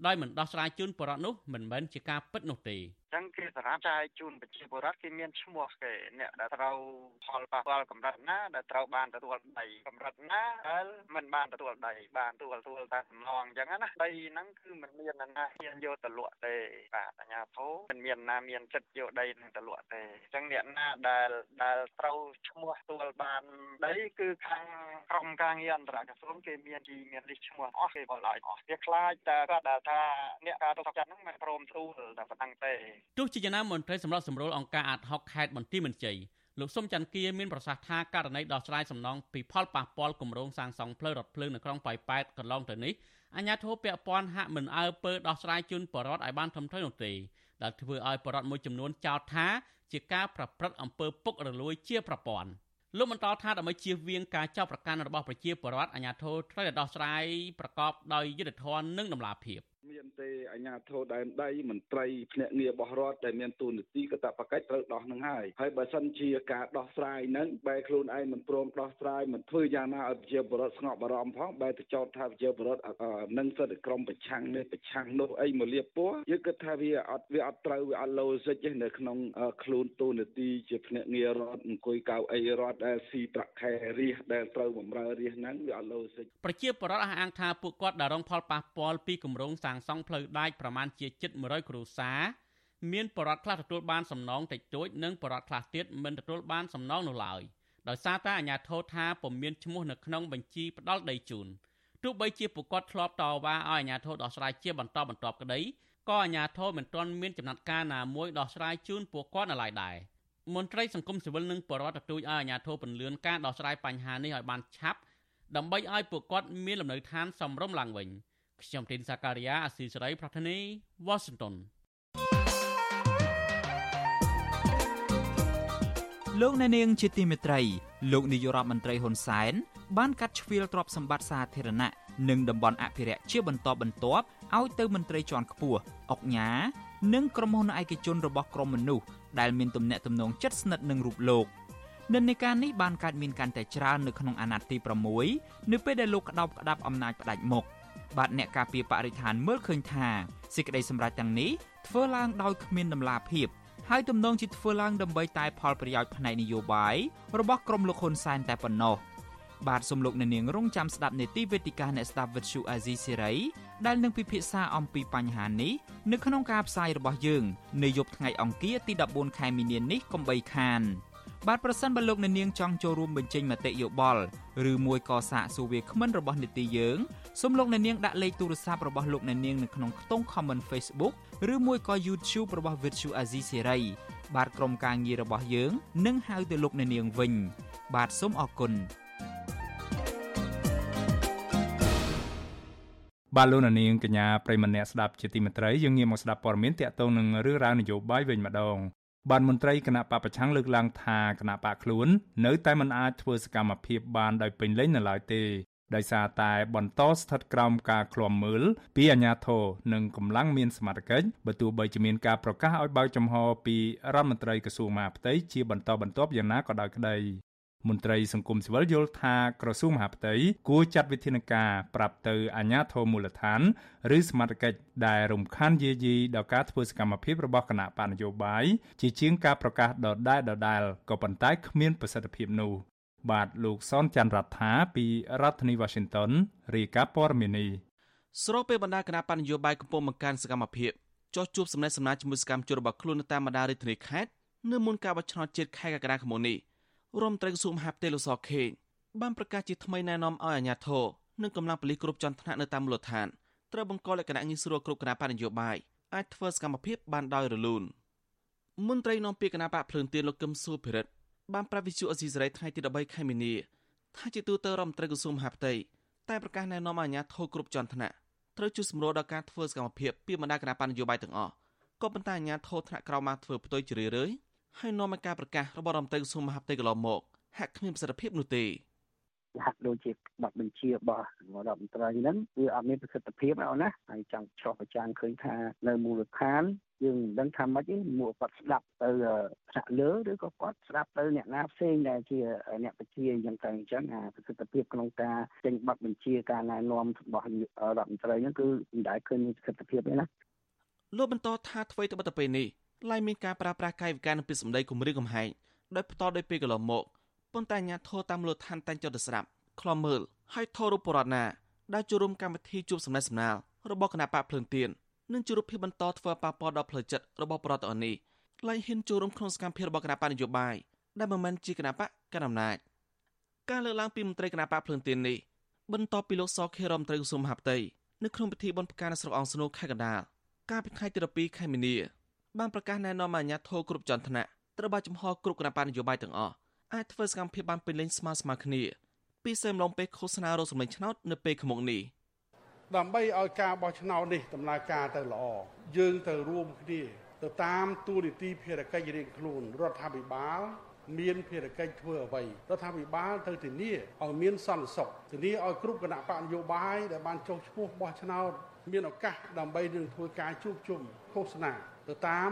ដោយមិនដោះស្រាយជូនបរិវត្តនោះមិនមែនជាការពិតនោះទេចឹងគេសម្រាប់ចាយជូនប្រជាពលរដ្ឋគេមានឈ្មោះគេអ្នកដែលត្រូវផលប៉ះពាល់កម្រិតណាដែលត្រូវបានទទួលដីកម្រិតណាដែលមិនបានទទួលដីបានទទួលទទួលតែសំឡងអញ្ចឹងណាដីហ្នឹងគឺមិនមាននរណាហ៊ានយកទៅលក់ទេបាទអាជ្ញាធរមិនមានណាមានចិត្តយកដីនឹងទៅលក់ទេអញ្ចឹងអ្នកណាដែលដែលត្រូវឈ្មោះទទួលបានដីគឺខាងក្រុមការងារអន្តរក្រសួងគេមានជីមានលិសឈ្មោះអស់គេបលឲ្យអស់វាខ្លាចតែគាត់ដែលថាអ្នកការទុកចិត្តហ្នឹងមិនព្រមទូលតែប៉ុណ្្នឹងទេទោះជាយ៉ាងណាមន្ត្រីសម្រាប់សម្រួលអង្គការអាត60ខេត្តបន្ទាយមានជ័យលោកសុំច័ន្ទគាមានប្រសាសន៍ថាករណីដោះស្រាយសំណងពីផលប៉ះពាល់គម្រោងសាងសង់ផ្លូវរថភ្លើងនៅក្រុងប៉ោយប៉ែតកន្លងទៅនេះអាជ្ញាធរពាក់ព័ន្ធហាក់មិនអើពើដោះស្រាយជូនបរដ្ឋឲ្យបានត្រឹមត្រូវនោះទេដែលធ្វើឲ្យបរដ្ឋមួយចំនួនចោទថាជាការប្រព្រឹត្តអំពើពុករលួយជាប្រព័ន្ធលោកបន្តថាដើម្បីជៀសវាងការចាប់ប្រកាន់របស់ប្រជាពលរដ្ឋអាជ្ញាធរត្រូវតែដោះស្រាយប្រកបដោយយុត្តិធម៌និងតម្លាភាពមាន ទេអាជ្ញាធរដែនដីមន្ត្រីភ្នាក់ងារបោះរដ្ឋដែលមានទូនាទីកតបកិច្ចត្រូវដោះនឹងហើយហើយបើសិនជាការដោះស្រាយនឹងបែរខ្លួនឯងមិនព្រមដោះស្រាយមិនធ្វើយ៉ាងណាឲ្យប្រជាពលរដ្ឋស្ងប់អារម្មណ៍ផងបែរទៅចោទថាប្រជាពលរដ្ឋនឹងសិទ្ធិក្រមប្រឆាំងនេះប្រឆាំងនោះអីមកលៀបពោះយើងគិតថាវាអត់វាអត់ត្រូវវាអត់លោសិចទេនៅក្នុងខ្លួនទូនាទីជាភ្នាក់ងាររដ្ឋអង្គុយកៅអីរដ្ឋដែលស៊ីប្រាក់ខែរាជដែលត្រូវបម្រើរាជហ្នឹងវាអត់លោសិចប្រជាពលរដ្ឋអះអាងថាពួកគាត់ដែលរងផលប៉ះពាល់ពីគម្រោងសាងសង់ផ្លូវដាច់ប្រមាណជាជិត100គ្រួសារមានបរិវត្តខ្លះទទួលបានសំណងតិចតួចនិងបរិវត្តខ្លះទៀតមិនទទួលបានសំណងនោះឡើយដោយសារតែអាជ្ញាធរថាពុំមានឈ្មោះនៅក្នុងបញ្ជីផ្ដាល់ដីជូនទោះបីជាពួកគាត់ធ្លាប់តវ៉ាឲ្យអាជ្ញាធរដោះស្រាយជាបន្តបន្ទាប់ក្តីក៏អាជ្ញាធរមិនទាន់មានចំណាត់ការណាមួយដោះស្រាយជូនពួកគាត់នៅឡើយដែរមន្ត្រីសង្គមស៊ីវិលនិងបរិវត្តទទូចឲ្យអាជ្ញាធរពន្លឿនការដោះស្រាយបញ្ហានេះឲ្យបានឆាប់ដើម្បីឲ្យពួកគាត់មានលំនៅឋានសមរម្យឡើងវិញ។ ខ្ញុំទីនសាការីយ៉ាអស៊ីសេរីប្រធានីវ៉ាស៊ីនតោនលោកអ្នកនាងជាទីមេត្រី លោកនាយករដ្ឋមន្ត្រីហ៊ុនសែនបានកាត់ជ្រៀលទ្រព្យសម្បត្តិសាធារណៈនិងតំបន់អភិរក្សជាបន្តបន្ទាប់ឲ្យទៅមន្ត្រីជាន់ខ្ពស់អុកញ៉ានិងក្រុមហ៊ុនឯកជនរបស់ក្រមមនុស្សដែលមានទំនាក់ទំនងជិតស្និទ្ធនឹងរូបលោកនិន្នាការនេះបានកើតមានកាន់តែច្រើននៅក្នុងអាណត្តិទី6នៅពេលដែលលោកក្តោបក្តាប់អំណាចផ្ដាច់មុខ បាទអ្នកការពារបរិស្ថានមើលឃើញថាសេចក្តីសម្រេចទាំងនេះធ្វើឡើងដោយគ្មានដំណាភាពហើយទំនងជាធ្វើឡើងដើម្បីតែផលប្រយោជន៍ផ្នែកនយោបាយរបស់ក្រុមលោកហ៊ុនសែនតែប៉ុណ្ណោះបាទសំលោកអ្នកនាងរងចាំស្ដាប់នេតិវេទិកាអ្នកស្ដាប់វិទ្យុអាស៊ីសេរីដែលនឹងពិភាក្សាអំពីបញ្ហានេះនៅក្នុងការផ្សាយរបស់យើង នៅយប់ថ្ងៃអង្គារទី14ខែមីនានេះកុំបីខាន បាទប្រសិនបើលោកអ្នកនាងចង់ចូលរួមបញ្ចេញមតិយោបល់ឬមួយក៏សាកសួរវាគ្មិនរបស់នេតិយើងសូមលោកអ្នកនាងដាក់លេខទូរស័ព្ទរបស់លោកអ្នកនាងនៅក្នុងខ្ទង់ comment Facebook ឬមួយក៏ YouTube របស់ Vuthu Azizi Serai បាទក្រុមការងាររបស់យើងនឹងហៅទៅលោកអ្នកនាងវិញ បាទសូមអរគុណបាទលោកនាងកញ្ញាប្រិមម្នាក់ស្ដាប់ជាទីមេត្រីយើងងាកមកស្ដាប់ព័ត៌មានតាក់ទងនឹងរឿងរ៉ាវនយោបាយវិញម្ដង បានមន្ត្រីគណៈបពប្រឆាំងលើកឡើងថាគណៈបកខ្លួន នៅតែមិនអាចធ្វើសកម្មភាពបានដោយពេញលេញនៅឡើយទេដោយសារតែបន្តស្ថិតក្រោមការឃ្លាំមើលពីអាជ្ញាធរនិងកម្លាំងមានសមត្ថកិច្ចបើទោះបីជាមានការប្រកាសឲ្យបើកចំហពីរដ្ឋមន្ត្រីក្រសួងមហាផ្ទៃជាបន្តបន្ទាប់យ៉ាងណាក៏ដោយក្តី មន្ត្រីសង្គមស៊ីវិលយល់ថាក្រសួងមហាផ្ទៃគួរចាត់វិធានការប្រាប់ទៅអាជ្ញាធរមូលដ្ឋានឬសមត្ថកិច្ចដែលរំខានយាយីដល់ការធ្វើសកម្មភាពរបស់គណៈបណ្ឌនយោបាយជាជាងការប្រកាសដដែលដដែលក៏ប៉ុន្តែគ្មានប្រសិទ្ធភាពនោះបាទលោកសនច័ន្ទរដ្ឋាពីរដ្ឋធានី Washington រាយការណ៍ព័ត៌មាននេះស្របពេលបណ្ដាគណៈបញ្ញយោបាយកំពុងបង្កើនសកម្មភាពចោះជួបសំណេះសំណាលជាមួយសកម្មជនរបស់ខ្លួននៅតាមបណ្ដារាជធានីខេត្តនៅមុនការបោះឆ្នោតជាតិខែកក្កដាឆ្នាំនេះ រដ្ឋមន្ត្រីក្រសួងមហាផ្ទៃលោកសខេងបានប្រកាសជាថ្មីណែនាំឲ្យអាជ្ញាធរនិងកម្លាំងប៉ូលីសគ្រប់ជាន់ថ្នាក់នៅតាមមូលដ្ឋានត្រូវបង្កលក្ខណៈងាយស្រួលគ្រប់គណៈបញ្ញយោបាយអាចធ្វើសកម្មភាពបានដោយរលូនមន្ត្រីនាំពាក្យគណៈបកភ្លើងទៀនលោកកឹមសុភិរិទ្ធបានប្រាប់វិទ្យុអេស៊ីសរ៉ៃថ្ងៃទី13ខែមីនាថាជាទូទៅរដ្ឋមន្ត្រីក្រសួងមហាផ្ទៃតែប្រកាសណែនាំអាជ្ញាធរគ្រប់ជាន់ថ្នាក់ត្រូវជួយសម្រួលដល់ការធ្វើសកម្មភាពពីបណ្ដាគណៈបញ្ញយោបាយទាំងអស់ក៏ប៉ុន្តែអាជ្ញាធរថ្នាក់ក្រោមបានធ្វើផ្ទុយជ្រាលរើយ ហើយនាំឲ្យការប្រកាសរបស់រដ្ឋមន្ត្រីក្រសួងមហាផ្ទៃកន្លងមកហាក់គ្មានប្រសិទ្ធភាពនោះទេហាក់ដូចជាបាត់បញ្ជារបស់រដ្ឋមន្ត្រីហ្នឹងវាអត់មានប្រសិទ្ធភាពអត់ណាហើយចង់ឆ្លោះប្រចាំឃើញថានៅមូលដ្ឋានយើងមិនដឹងថាម៉េចទេមួគាត់ស្ដាប់ទៅថ្នាក់លើឬក៏គាត់ស្ដាប់ទៅអ្នកណាផ្សេងដែលជាអ្នកបញ្ជាអញ្ចឹងទៅអញ្ចឹងអាប្រសិទ្ធភាពក្នុងការចេញប័ណ្ណបញ្ជាការណែនាំរបស់រដ្ឋមន្ត្រីហ្នឹងគឺមិនដែលឃើញមានប្រសិទ្ធភាពទេណាលោកបន្តថាអ្វីទៅបិទទៅពេលនេះ ឡាយមានការប្រើប្រាស់កាយវិការនិងពាក្យសម្ដីគំរាមកំហែងដោយផ្ទាល់ដោយពេលកន្លងមកប៉ុន្តែអាញាធរតាមមូលដ្ឋានតែងចុះទៅស្ដាប់ខ្លំមើលហើយធររូបរដ្ឋណាដែលចូលរួមកម្មវិធីជួបសំណេះសំណាលរបស់គណៈបកភ្លើងទៀននិងជួបភាពបន្តធ្វើប៉ះពាល់ដល់ផ្លូវចិត្តរបស់ប្រតិអនេះឡៃហ៊ានចូលរួមក្នុងសកម្មភាពរបស់គណៈបកនយោបាយដែលមិនមែនជាគណៈបកកណ្ដាលអំណាចការលើកឡើងពីមន្ត្រីគណៈបកភ្លើងទៀននេះបន្ទាប់ពីលោកសខេរមត្រីក្រសួងមហាផ្ទៃនៅក្នុងពិធីបុណ្យផ្កានៅស្រុកអង្គស្នូខេត្តកណ្ដាលកាលពីថ្ងៃទី12ខែមីនា បានប្រកាសណែនាំអាជ្ញាធរគ្រប់ជាន់ថ្នាក់ត្រូវបានចំហគ្រប់គណៈបកនយោបាយទាំងអស់អាចធ្វើសកម្មភាពបានពេញលេញស្មើស្មើគ្នាពីសែមឡុងពេលឃោសនារកសម្លេងឆ្នោតនៅពេលខាងមុខនេះដើម្បីឲ្យការបោះឆ្នោតនេះដំណើរការទៅល្អយើងទៅរួមគ្នាទៅតាមទូនីតិភារកិច្ចរៀងខ្លួនរដ្ឋាភិបាលមានភារកិច្ចធ្វើអ្វីរដ្ឋាភិបាលទៅធានាឲ្យមានសន្តិសុខធានាឲ្យគ្រប់គណៈបកនយោបាយដែលបានចុះឈ្មោះបោះឆ្នោតមានឱកាសដើម្បីនឹងធ្វើការជួបជុំឃោសនា ទៅតាម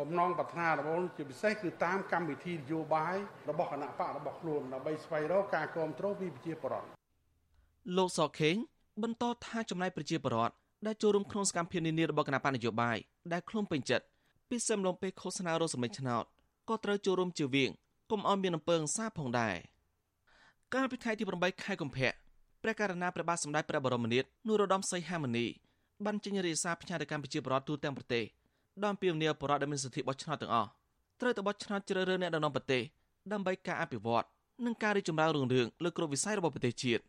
បំណងប្រាថ្នារបស់ជាពិសេសគឺតាមកម្មវិធីនយោបាយរបស់គណៈបករបស់ខ្លួនដើម្បីស្វែងរកការគ្រប់គ្រងពីប្រជាពលរដ្ឋលោកសខេងបន្តថាចំណាយប្រជាពលរដ្ឋដែលចូលរួមក្នុងសកម្មភាពនានារបស់គណៈបកនយោបាយដែលខ្លួនពេញចិត្តពីសឹមលំពេលឃោសនារកសម្លេងឆ្នោតក៏ត្រូវចូលរួមជាវៀងកុំឲ្យមានអំពើហិង្សាផងដែរកាលពីថ្ងៃទី8ខែកុម្ភៈព្រះករណាព្រះបាទសម្ដេចព្រះបរមនាថនរោត្តមសីហមុនីបានចេញរាយសារផ្ញើទៅកម្ពុជាបរដ្ឋទូទាំងប្រទេស ដោយពីមនីបរដ្ឋដែលមានសិទ្ធិបោះឆ្នោតទាំងអស់ត្រូវទៅបោះឆ្នោតជ្រើសរើសអ្នកដឹកនាំប្រទេសដើម្បីការអភិវឌ្ឍនិងការរីកចម្រើនរុងរឿងលើគ្រប់វិស័យរបស់ប្រទេសជាតិ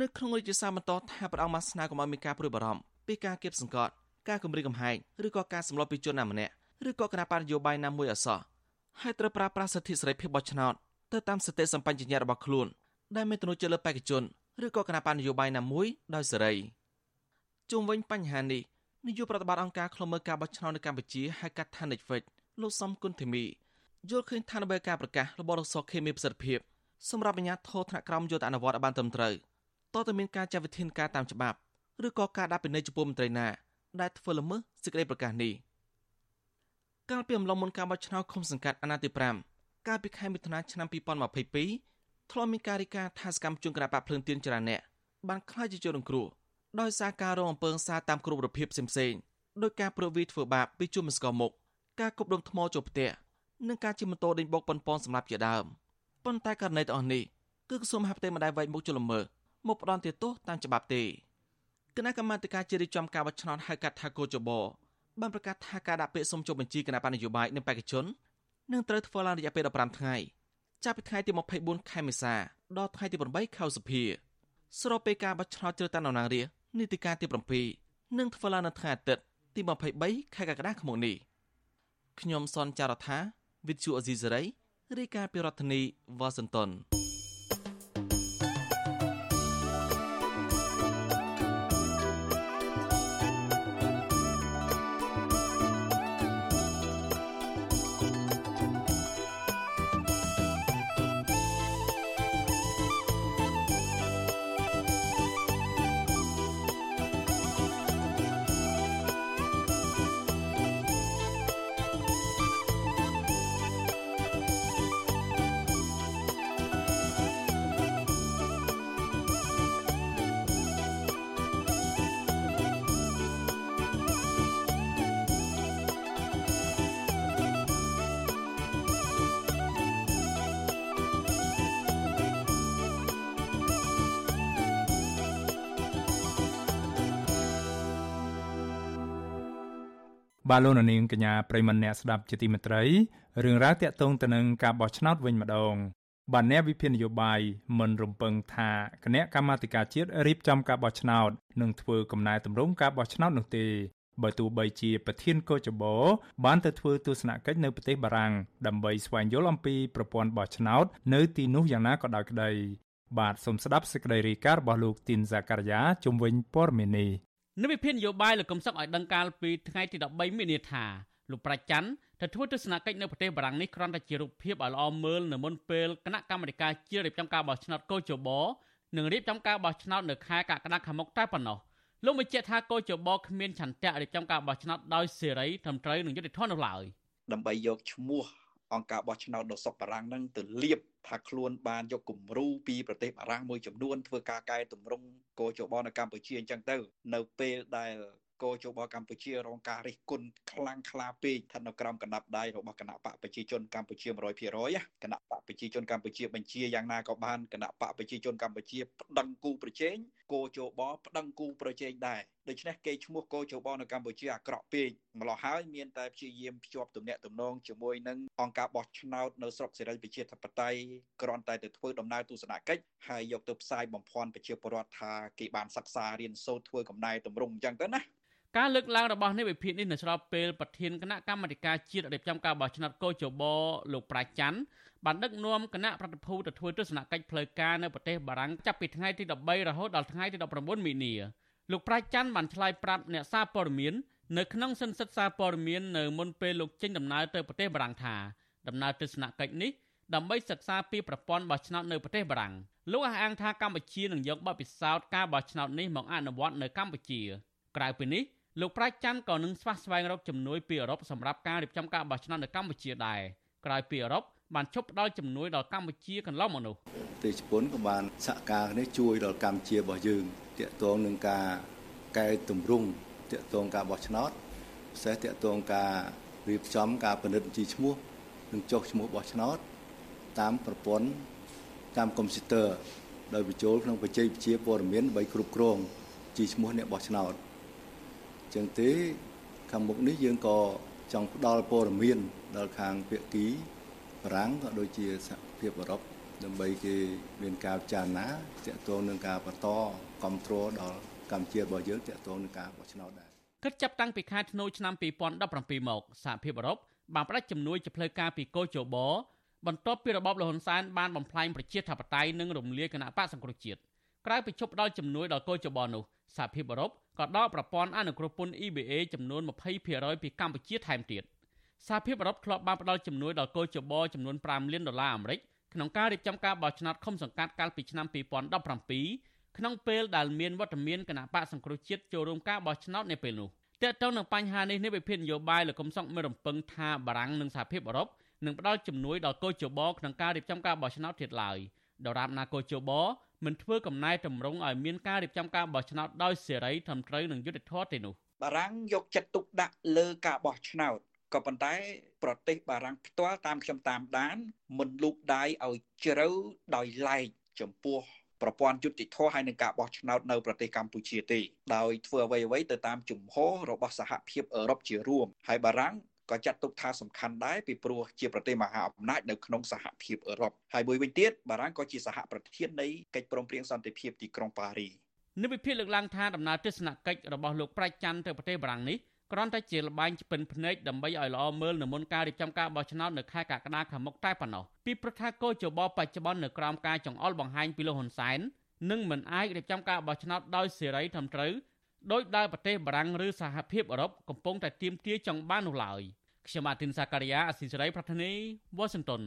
នៅក្នុងរាជសារបន្តថាព្រះអង្គបានស្នើកុំឲ្យមានការព្រួយបារម្ភពីការគៀបសង្កត់ការគំរាមកំហែងឬក៏ការសម្លាប់ពីជនណាម្នាក់ឬក៏គណៈបញ្ញយោបាយណាមួយអសោះហើយត្រូវប្រើប្រាស់សិទ្ធិសេរីភាពបោះឆ្នោតទៅតាមសតិសម្បញ្ញត្តិរបស់ខ្លួនដែលមានទំនួលចិត្តលើបេក្ខជនឬក៏គណៈបញ្ញយោបាយណាមួយដោយសេរីជុំវិញបញ្ហានេះ នាយកប្រតិបត្តិអង្គការឃ្លាំមើលការបោះឆ្នោតនៅកម្ពុជាហៅកាត់ថា Netflix លោកសំគុណធីមីយល់ឃើញថានៅពេលការប្រកាសរបស់រសខេមានប្រសិទ្ធភាពសម្រាប់អាជ្ញាធរថ្នាក់ក្រោមយកទៅអនុវត្តឲ្យបានត្រឹមត្រូវតើតើមានការចាត់វិធានការតាមច្បាប់ឬក៏ការដាក់ពិន័យចំពោះមន្ត្រីណាដែលធ្វើល្មើសសេចក្តីប្រកាសនេះកាលពីអំឡុងមុនការបោះឆ្នោតឃុំសង្កាត់អាណត្តិទី5កាលពីខែមិថុនាឆ្នាំ2022ធ្លាប់មានការរីកាថាសកម្មជនគណបកភ្លើងទៀនចរាអ្នកបានខ្លាចជាជនរងគ្រោះ ដោយសារការរងអំពើហិង្សាតាមគ្រប់របៀបផ្សេងៗដោយការប្រវីធ្វើបាបពីជនមិនស្គាល់មុខការគប់ដុំថ្មចូលផ្ទះនិងការជិះម៉ូតូដេញបុកប៉ុនប៉នសម្រាប់ជាដើមប៉ុន្តែករណីទាំងអស់នេះគឺក្រសួងមហាផ្ទៃមិនដែលវែកមុខជលមើមកផ្ដន់ទោសតាមច្បាប់ទេគណៈកម្មាធិការជ្រៀបចំការបោះឆ្នោតហៅកាត់ថាកោចបបានប្រកាសថាការដាក់ពាក្យសុំចុះបញ្ជីគណៈបញ្ញយោបាយនិងបេក្ខជននឹងត្រូវធ្វើឡើងរយៈពេល15ថ្ងៃចាប់ពីថ្ងៃទី24ខែមេសាដល់ថ្ងៃទី8ខែឧសភាស្របពេលការបោះឆ្នោតជ្រើសតាំងតំណាងរាស្ត្រ នីតិកាលទី7នឹងធ្វើឡើងនៅថ្ងៃអាទិត្យទី23ខែកក្កដាឆ្នាំនេះខ្ញុំសនចាររថាវិទ្យុអេស៊ីសេរីរាយការណ៍ពីរដ្ឋធានីវ៉ាស៊ីនតោន បាទលោកនាងកញ្ញាប្រិមនអ្នកស្ដាប់ជាទីមេត្រីរឿងរ៉ាវតាក់ទងទៅនឹងការបោះឆ្នោតវិញម្ដងបាទអ្នកវិភាគនយោបាយមិនរំពឹងថាគណៈកម្មាធិការជាតិរៀបចំការបោះឆ្នោតនឹងធ្វើកំណែតម្រង់ការបោះឆ្នោតនោះទេបើទោះបីជាប្រធានកោចបោបានទៅធ្វើទស្សនកិច្ចនៅប្រទេសបារាំងដើម្បីស្វែងយល់អំពីប្រព័ន្ធបោះឆ្នោតនៅទីនោះយ៉ាងណាក៏ដោយក្តីបាទសូមស្ដាប់សេចក្តីរាយការណ៍របស់លោកទីនហ្សាការីយ៉ាជំវិញព័ត៌មាននេះ និវិភាននយោបាយលោកកំសុកឲ្យដឹងកាលពីថ្ងៃទី13មីនាថាលោកប្រាច់ច័ន្ទទៅធ្វើទស្សនកិច្ចនៅប្រទេសបារាំងនេះគ្រាន់តែជារូបភាពឲ្យល្អមើលនៅមុនពេលគណៈកម្មាធិការជាតិរៀបចំការបោះឆ្នោតកោជបនឹងរៀបចំការបោះឆ្នោតនៅខែកក្កដាខាងមុខតែប៉ុណ្ណោះលោកបញ្ជាក់ថាកោជបគ្មានឆន្ទៈរៀបចំការបោះឆ្នោតដោយសេរីត្រឹមត្រូវនិងយុត្តិធម៌នោះឡើយដើម្បីយកឈ្មោះអង្គការបោះឆ្នោតដ៏សុកបារាំងនឹងទៅលៀប ថាខ្លួនបានយកគំរូពីប្រទេសបារាំងមួយចំនួនធ្វើការកែតម្រង់កោជបនៅកម្ពុជាអញ្ចឹងទៅ នៅពេលដែលកោជបកម្ពុជារងការរិះគន់ខ្លាំងក្លាពេកស្ថិតនៅក្រោមកណ្ដាប់ដៃរបស់គណៈបកប្រជាជនកម្ពុជា100%គណៈបកប្រជាជនកម្ពុជាបញ្ជាយ៉ាងណាក៏បានគណៈបកប្រជាជនកម្ពុជាប្តឹងគូប្រជែង កោជបប្តឹងគូប្រជែងដែរដូច្នេះគេឈ្មោះកោជបនៅកម្ពុជាអាក្រក់ពេកម្លោះហើយមានតែព្យាយាមភ្ជាប់ទំនាក់ទំនងជាមួយនឹងអង្គការបោះឆ្នោតនៅស្រុកសេរីប្រជាធិបតេយ្យគ្រាន់តែទៅធ្វើដំណើរទស្សនកិច្ចហើយយកទៅផ្សាយបំភាន់ប្រជាពលរដ្ឋថាគេបានសិក្សារៀនសូត្រធ្វើកំណែតម្រង់អញ្ចឹងទៅណា ការលើកឡើងរបស់នេះវិភាគនេះនៅស្របពេលប្រធានគណៈកម្មាធិការជាតិរៀបចំការបោះឆ្នោតកោជបលោកប្រាជ្ញបានដឹកនាំគណៈប្រតិភូទៅធ្វើទស្សនកិច្ចផ្លូវការនៅប្រទេសបារាំងចាប់ពីថ្ងៃទី13រហូតដល់ថ្ងៃទី19មីនាលោកប្រាជ្ញបានឆ្លើយប្រាប់អ្នកសារព័ត៌មាននៅក្នុងសិនសិទ្ធសារព័ត៌មាននៅមុនពេលលោកចេញដំណើរទៅប្រទេសបារាំងថាដំណើរទស្សនកិច្ចនេះដើម្បីសិក្សាពីប្រព័ន្ធបោះឆ្នោតនៅប្រទេសបារាំងលោកអះអាងថាកម្ពុជានឹងយកបទពិសោធន៍ការបោះឆ្នោតនេះមកអនុវត្តនៅកម្ពុជាក្រៅពីនេះ លោកប្រាជ្ញច័ន្ទក៏នឹងស្វះស្វែងរកជំនួយពីអឺរ៉ុបសម្រាប់ការរៀបចំការបោះឆ្នោតនៅកម្ពុជាដែរក្រោយពីអឺរ៉ុបបានជប់ផ្ដល់ជំនួយដល់កម្ពុជាកន្លងមកនោះទេជប៉ុនក៏បានសហការនេះជួយដល់កម្ពុជារបស់យើងតាក់ទងនឹងការកែតម្រង់តាក់ទងការបោះឆ្នោតពិសេសតាក់ទងការរៀបចំការពិនិត្យបញ្ជីឈ្មោះនិងចុះឈ្មោះបោះឆ្នោតតាមប្រព័ន្ធតាមកុំព្យូទ័រដោយបញ្ចូលក្នុងបច្ចេកវិទ្យាព័ត៌មានដើម្បីគ្រប់គ្រងជីឈ្មោះអ្នកបោះឆ្នោត ចឹងទេខាងមុខនេះយើងក៏ចង់ផ្ដល់ព័ត៌មានដល់ខាងភាគីបារាំងក៏ដូចជាសហភាពអឺរ៉ុបដើម្បីគេមានការពិចារណាទាក់ទងនឹងការបន្តគ្រប់គ្រងដល់កម្ពុជារបស់យើងទាក់ទងនឹងការបោះឆ្នោតដែរគិតចាប់តាំងពីខែធ្នូឆ្នាំ2017មកសហភាពអឺរ៉ុបបានផ្តល់ជំនួយជាផ្លូវការពីកូជបបន្ទាប់ពីរបបលហ៊ុនសែនបានបំផ្លាញប្រជាធិបតេយ្យនិងរំលាយគណៈបកសង្គ្រោះជាតិក្រៅពីជប់ផ្ដល់ជំនួយដល់កូជបនោះ សហភាពអឺរ៉ុបក៏ដកប្រព័ន្ធអនុគ្រោះពន្ធ EBA ចំនួន20%ពីកម្ពុជាថែមទៀតសហភាពអឺរ៉ុបធ្លាប់បានផ្ដល់ជំនួយដល់កូជបចំនួន5លានដុល្លារអាមេរិកក្នុងការរៀបចំការបោះឆ្នោតឃុំសង្កាត់កាលពីឆ្នាំ2017ក្នុងពេលដែលមានវត្តមានគណៈបកសង្គ្រោះជាតិចូលរួមការបោះឆ្នោតនៅពេលនោះតើតើនឹងបញ្ហានេះនេះវិភាគនយោបាយលោកកុំសុកមានរំពឹងថាបារាំងនិងសហភាពអឺរ៉ុបនឹងផ្ដល់ជំនួយដល់កូជបក្នុងការរៀបចំការបោះឆ្នោតទៀតឡើយដរាបណាកូជប មិនធ្វើកំណែតម្រង់ឲ្យមានការរៀបចំការបោះឆ្នោតដោយសេរីត្រឹមត្រូវនិងយុត្តិធម៌ទេនោះបារាំងយកចិត្តទុកដាក់លើការបោះឆ្នោតក៏ប៉ុន្តែប្រទេសបារាំងផ្ទាល់តាមខ្ញុំតាមដាន មិនលូកដៃឲ្យជ្រៅដោយឡែកចំពោះប្រព័ន្ធយុតិធធហើយនឹងការបោះឆ្នោតនៅប្រទេសកម្ពុជាទេដោយធ្វើអ្វីៗទៅតាមជំហររបស់សហភាពអឺរ៉ុបជារួមហើយបារាំង ក៏ចាត់ទុកថាសំខាន់ដែរពីព្រោះជាប្រទេសមហាអំណាចនៅក្នុងសហភាពអឺរ៉ុបហើយមួយវិញទៀតបារាំងក៏ជាសហប្រធាននៃកិច្ចព្រមព្រៀងសន្តិភាពទីក្រុងប៉ារីនិវិភាគលើកឡើងថាដំណើរទស្សនកិច្ចរបស់លោកប្រាច់ច័ន្ទទៅប្រទេសបារាំងនេះគ្រាន់តែជាលបែងឆ្ពិនភ្នែកដើម្បីឲ្យល្អមើលនៅមុនការរៀបចំការបោះឆ្នោតនៅខែកក្កដាខាងមុខតែប៉ុណ្ណោះពីប្រថាកោជបបច្ចុប្បន្ននៅក្រោមការចង្អុលបង្ហាញពីលោកហ៊ុនសែននឹងមិនអាចរៀបចំការបោះឆ្នោតដោយសេរីត្រឹមត្រូវដោយដែលប្រទេសបារាំងឬសហភាពអឺរ៉ុបកំពុងតែទាមទារចង់បាននោះឡើយ។ ខ្ញុំម៉ាទីនសាការីយ៉ាអស៊ីសេរីប្រធានីវ៉ាស៊ីនតោន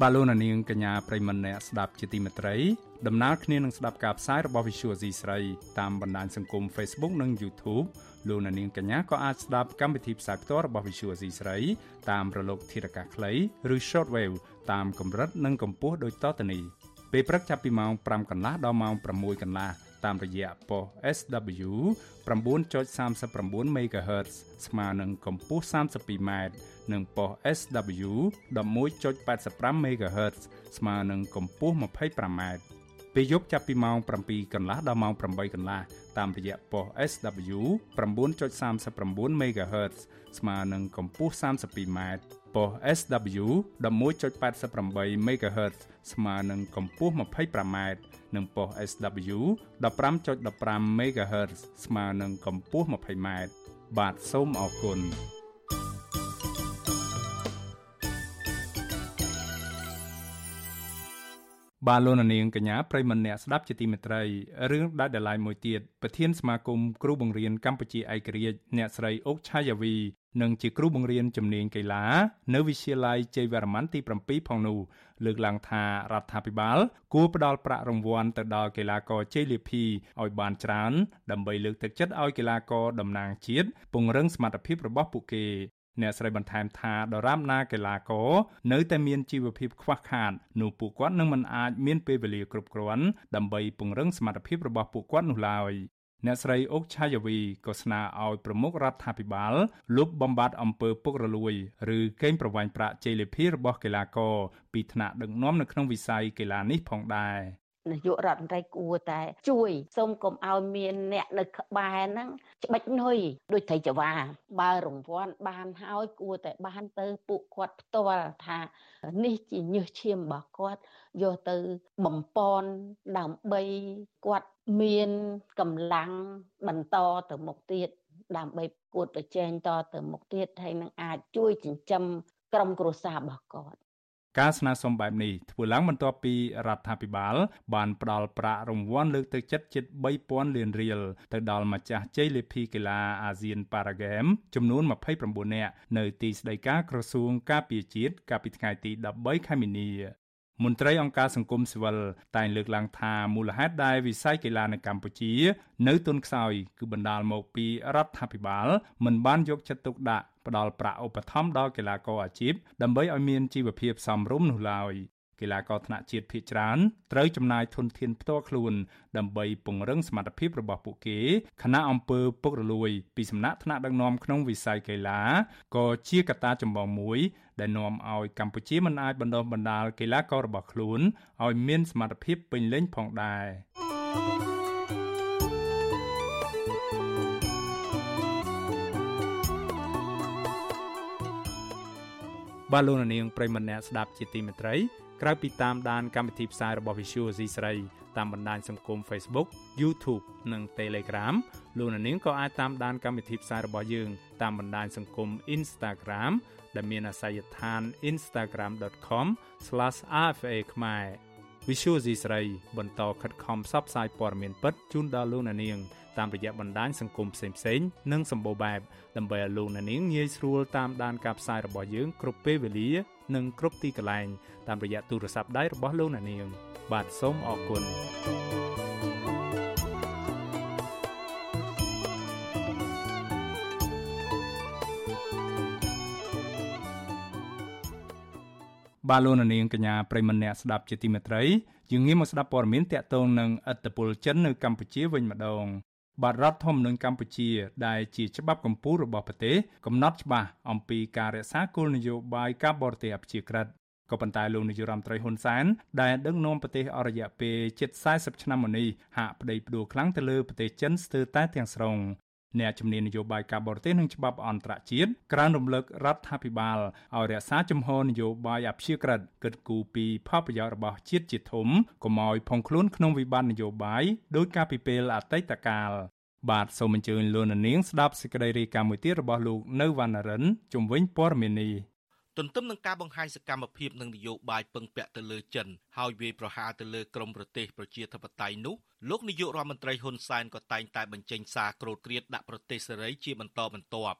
បាឡូណានាងកញ្ញាប្រិមម្នាក់ស្ដាប់ជាទីមេត្រីដំណើរគ្នានឹងស្ដាប់ការផ្សាយរបស់ Visual C ស្រីតាមបណ្ដាញសង្គម Facebook និង YouTube លោកនាងកញ្ញាក៏អាចស្ដាប់កម្មវិធីផ្សាយផ្ទាល់របស់ Visual C ស្រីតាមរលកធារកាសខ្លីឬ Shortwave តាមកម្រិតនិងកម្ពស់ដូចតទៅនេះពេលព្រឹកចាប់ពីម៉ោង5កន្លះដល់ម៉ោង6កន្លះ តាមរយៈប៉ុស SW 9.39 MHz ស្មើនឹងកម្ពស់ 32m និងប៉ុស SW 11.85 MHz ស្មើនឹងកម្ពស់ 25m ពេលយប់ចាប់ពីម៉ោង7កន្លះដល់ម៉ោង8កន្លះតាមរយៈប៉ុស SW 9.39 MHz ស្មើនឹងកម្ពស់ 32m ប៉ុស SW 11.88 MHz ស្មើនឹងកម្ពស់ 25m និងប៉ុស SW 15.15 MHz ស្មើនឹងកម្ពស់ 20m បាទសូមអរគុណបាទលោកនាងកញ្ញាប្រិមម្នាក់ស្ដាប់ជាទីមេត្រីរឿងដាច់ដライមួយទៀតប្រធានសមាគមគ្រូបង្រៀនកម្ពុជាឯករាជ្យអ្នកស្រីអុកឆាយាវី និងជាគ្រូបង្រៀនជំនាញកីឡា នៅវិទ្យាល័យជ័យវរ្ម័នទី7ផងនោះលើកឡើងថារដ្ឋាភិបាល គួរផ្តល់ប្រាក់រង្វាន់ទៅដល់កីឡាករជ័យលាភីឲ្យបានច្រើន ដើម្បីលើកទឹកចិត្តឲ្យកីឡាករតំណាងជាតិពង្រឹងសមត្ថភាពរបស់ពួកគេអ្នកស្រីបន្ថែមថាដរាបណាកីឡាករនៅតែមានជីវភាពខ្វះខាតនោះពួកគាត់នឹងមិនអាចមានពេលវេលាគ្រប់គ្រាន់ដើម្បីពង្រឹងសមត្ថភាពរបស់ពួកគាត់នោះឡើយ អ្នកស្រីអុកឆាយាវីក៏ស្នើឲ្យប្រមុខរដ្ឋាភិបាលលុបបំបាត់អំពើពុករលួយ ឬកេងប្រវ័ញ្ចប្រាក់ជ័យលាភីរបស់កីឡាករពីថ្នាក់ដឹកនាំនៅក្នុងវិស័យកីឡានេះផងដែរនាយករដ្ឋមន្ត្រីគួរតែ ជួយសូមកុំឲ្យមានអ្នកនៅក្បែរហ្នឹងច្បិចនុយដូចត្រីចវា បើរង្វាន់បានហើយគួរតែបានទៅពួកគាត់ផ្ទាល់ថា នេះជាញើសឈាមរបស់គាត់យកទៅបំពន់ដើម្បីគាត់ មានកម្លាំងបន្តទៅមុខទៀតដើម្បីគួតប្រជែងតទៅមុខទៀតហើយនឹងអាចជួយចិញ្ចឹមក្រុមគ្រួសាររបស់គាត់ការស្នើសុំបែបនេះធ្វើឡើងបន្ទាប់ពីរដ្ឋាភិបាល បានផ្ដល់ប្រាក់រង្វាន់លើកទឹកចិត្តជិត3000លានរៀលទៅដល់ម្ចាស់ជ័យលាភីកីឡាអាស៊ានប៉ារ៉ាហ្គេមចំនួន29នាក់នៅទីស្តីការក្រសួងការពារជាតិកាលពីថ្ងៃទី13ខែមីនា មន្ត្រីអង្គការសង្គមស៊ីវិលតែងលើកឡើងថាមូលហេតុដែលវិស័យកីឡានៅកម្ពុជា នៅទន់ខ្សោយគឺបណ្ដាលមកពីរដ្ឋាភិបាលមិនបានយកចិត្តទុកដាក់ផ្ដល់ប្រាក់ឧបត្ថម្ភដល់កីឡាករអាជីពដើម្បីឲ្យមានជីវភាពសមរម្យនោះឡើយកីឡាករថ្នាក់ជាតិភាគច្រើនត្រូវចំណាយធនធានផ្ទាល់ខ្លួនដើម្បីពង្រឹងសមត្ថភាពរបស់ពួកគេខណៈអង្គើពុករលួយ ពីសំណាក់ថ្នាក់ដឹកនាំក្នុងវិស័យកីឡាក៏ជាកត្តាចម្បងមួយ ដែលនាំឲ្យកម្ពុជាមិនអាចបណ្ដុះបណ្ដាលកីឡាកររបស់ខ្លួនឲ្យមានសមត្ថភាពពេញលេញផងដែរបាទលោកនាងប្រិមម្នាក់ស្ដាប់ជាទីមេត្រីក្រៅពីតាមដានកម្មវិធីផ្សាយរបស់ Visual C ស្រីតាមបណ្ដាញសង្គម Facebook YouTube និង Telegram លោកនាងក៏អាចតាមដានកម្មវិធីផ្សាយរបស់យើងតាមបណ្ដាញសង្គម Instagram ដែលមានអាសយដ្ឋាន instagram.com/rfa ខ្មែរ Visual C ស្រីបន្តខិតខំផ្សព្វផ្សាយព័ត៌មានពិតជូនដល់លោកនាងតាមរយៈបណ្ដាញសង្គមផ្សេងៗនិងសម្បូរបែបដើម្បីឲ្យលោកអ្នកនាងងាយស្រួលតាមដានការផ្សាយរបស់យើងគ្រប់ពេលវេលានិងគ្រប់ទីកន្លែងតាមរយៈទូរស័ព្ទដៃរបស់លោកអ្នកនាង បាទសូមអរគុណ បាទលោកនាងកញ្ញាប្រិមម្នាក់ស្ដាប់ជាទីមេត្រីយើងងាកមកស្ដាប់ព័ត៌មានតកតងនឹងអត្តពលចិននៅកម្ពុជាវិញម្ដងបាទរដ្ឋធម្មនុញ្ញកម្ពុជា ដែលជាច្បាប់កម្ពុជារបស់ប្រទេសកំណត់ច្បាស់អំពីការរក្សាគោលនយោបាយការបរទេសអព្យាក្រឹតក៏ប៉ុន្តែលោកនាយរដ្ឋមន្ត្រីហ៊ុនសែនដែលដឹកនាំប្រទេសអស់រយៈពេលជិត40ឆ្នាំមកនេះហាក់ប្តីផ្ដួលខ្លាំងទៅលើប្រទេសចិនស្ទើរតែទាំងស្រុង អ្នកជំនាញនយោបាយការបរទេសនិងច្បាប់អន្តរជាតិក្រានរំលឹករដ្ឋាភិបាលឲ្យរក្សាជំហរនយោបាយអព្យាក្រឹតគិតគូរពីផលប្រយោជន៍របស់ជាតិជាធំកុំឲ្យផុងខ្លួនក្នុងវិបត្តិនយោបាយដោយការពីពេលអតីតកាលបាទសូមអញ្ជើញលោកនាងស្ដាប់សេចក្តីរាយការណ៍មួយទៀតរបស់លោកនៅវណ្ណរិនជំវិញព័ត៌មាននេះ ទន្ទឹមនឹងការបង្ហាញសកម្មភាពនិងនយោបាយពឹងពាក់ទៅលើចិនហើយវាយប្រហារទៅលើក្រមប្រទេសប្រជាធិបតេយ្យនោះលោកនាយករដ្ឋមន្ត្រីហ៊ុនសែនក៏តែងតែបញ្ចេញសារក្រោតគ្រាតដាក់ប្រទេសសេរីជាបន្តបន្ទាប់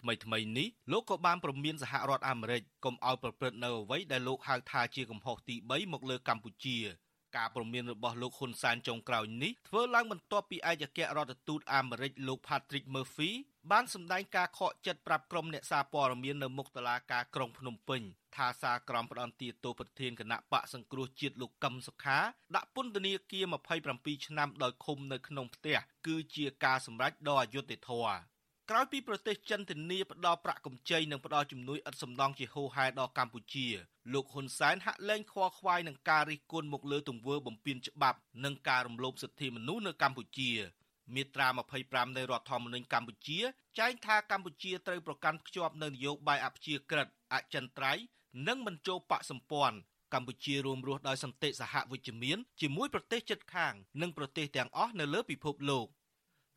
ថ្មីថ្មីនេះលោកក៏បានប្រមានសហរដ្ឋអាមេរិកកុំឲ្យប្រព្រឹត្តនៅអ្វីដែលលោកហៅថាជាកំហុសទី3មកលើកម្ពុជា ការព្រមានរបស់លោកហ៊ុនសែនចុងក្រោយនេះធ្វើឡើងបន្ទាប់ពីឯកអគ្គរដ្ឋទូតអាមេរិកលោក Patrick Murphy បានសម្ដែងការខកចិត្តប្រាប់ក្រុមអ្នកសារព័ត៌មាននៅមុខតុលាការក្រុងភ្នំពេញថាសារក្រមផ្ដន្ទាទោសប្រធានគណៈបកសង្គ្រោះជាតិលោកកឹមសុខាដាក់ពន្ធនាគារ27ឆ្នាំដោយឃុំនៅក្នុងផ្ទះគឺជាការសម្រេចដ៏អយុត្តិធម៌ ក្រោយពីប្រទេសចិនធានាផ្ដល់ប្រាក់កម្ចីនិងផ្ដល់ជំនួយឥតសំណងជាហូរហែដល់កម្ពុជាលោកហ៊ុនសែនហាក់លែងខ្វល់ខ្វាយនឹងការរិះគន់មកលើទង្វើបំពានច្បាប់និងការរំលោភសិទ្ធិមនុស្សនៅកម្ពុជាមាត្រា25នៃរដ្ឋធម្មនុញ្ញកម្ពុជាចែងថាកម្ពុជាត្រូវប្រកាន់ខ្ជាប់នូវនយោបាយអព្យាក្រឹតអចិន្ត្រៃយ៍និងមិនចូលបកសម្ព័ន្ធកម្ពុជារួមរស់ដោយសន្តិសហវិជ្ជមានជាមួយប្រទេសជិតខាង និងប្រទេសទាំងអស់នៅលើពិភពលោក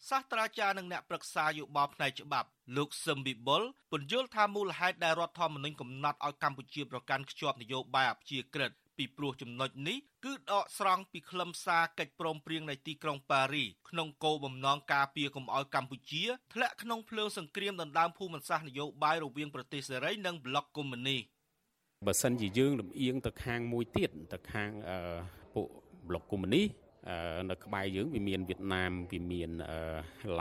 សាស្ត្រាចារ្យនិងអ្នកប្រឹក្សាយោបល់ផ្នែកច្បាប់លោកសឹមវិបុលពន្យល់ថាមូលហេតុដែលរដ្ឋធម្មនុញ្ញកំណត់ឲ្យកម្ពុជាប្រកាន់ខ្ជាប់នយោបាយអព្យាក្រឹតពីពីព្រោះចំណុចនេះគឺដកស្រង់ពីខ្លឹមសារកិច្ចព្រមព្រៀងនៃទីក្រុងប៉ារីក្នុងគោលបំណងការពារកុំឲ្យកម្ពុជាធ្លាក់ក្នុងភ្លើងសង្គ្រាមដណ្ដើមភូមិសាស្ត្រនយោបាយរវាងប្រទេសសេរីនិងប្លុកកុម្មុយនីសបើសិនជាយើងលំអៀងទៅខាងមួយទៀតទៅខាងពួកប្លុកកុម្មុយនីស នៅក្បែរយើងវាមានវៀតណាមវាមាន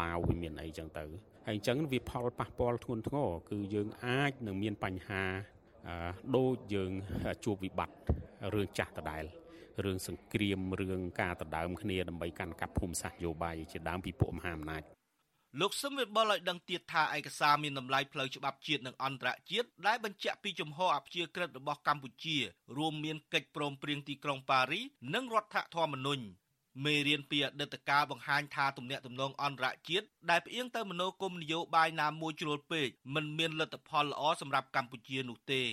ឡាវវាមានអីចឹងទៅហើយអញ្ចឹងវាផលប៉ះពាល់ធ្ងន់ធ្ងរគឺយើងអាចនឹងមានបញ្ហាដូចយើងជួបវិបត្តិរឿងចាស់ដដែលរឿងសង្គ្រាមរឿងការដណ្ដើមគ្នាដើម្បីកាន់កាប់ភូមិសាស្ត្រយោបាយជាដើមពីពួកមហាអំណាចលោកសឹមវិបុលឲ្យដឹងទៀតថាឯកសារមានតម្លៃផ្លូវច្បាប់ជាតិនិងអន្តរជាតិដែលបញ្ជាក់ពីជំហរអព្យាក្រឹតរបស់កម្ពុជា រួមមានកិច្ចព្រមព្រៀងទីក្រុងប៉ារី និងរដ្ឋធម្មនុញ្ញ មេរៀនពីអតីតកាលបង្ហាញថាទំនាក់ទំនងអន្តរជាតិដែលផ្អៀងទៅមនោគមនយោបាយណាមួយជ្រុលពេកមិនមានលទ្ធផលល្អសម្រាប់កម្ពុជានោះទេ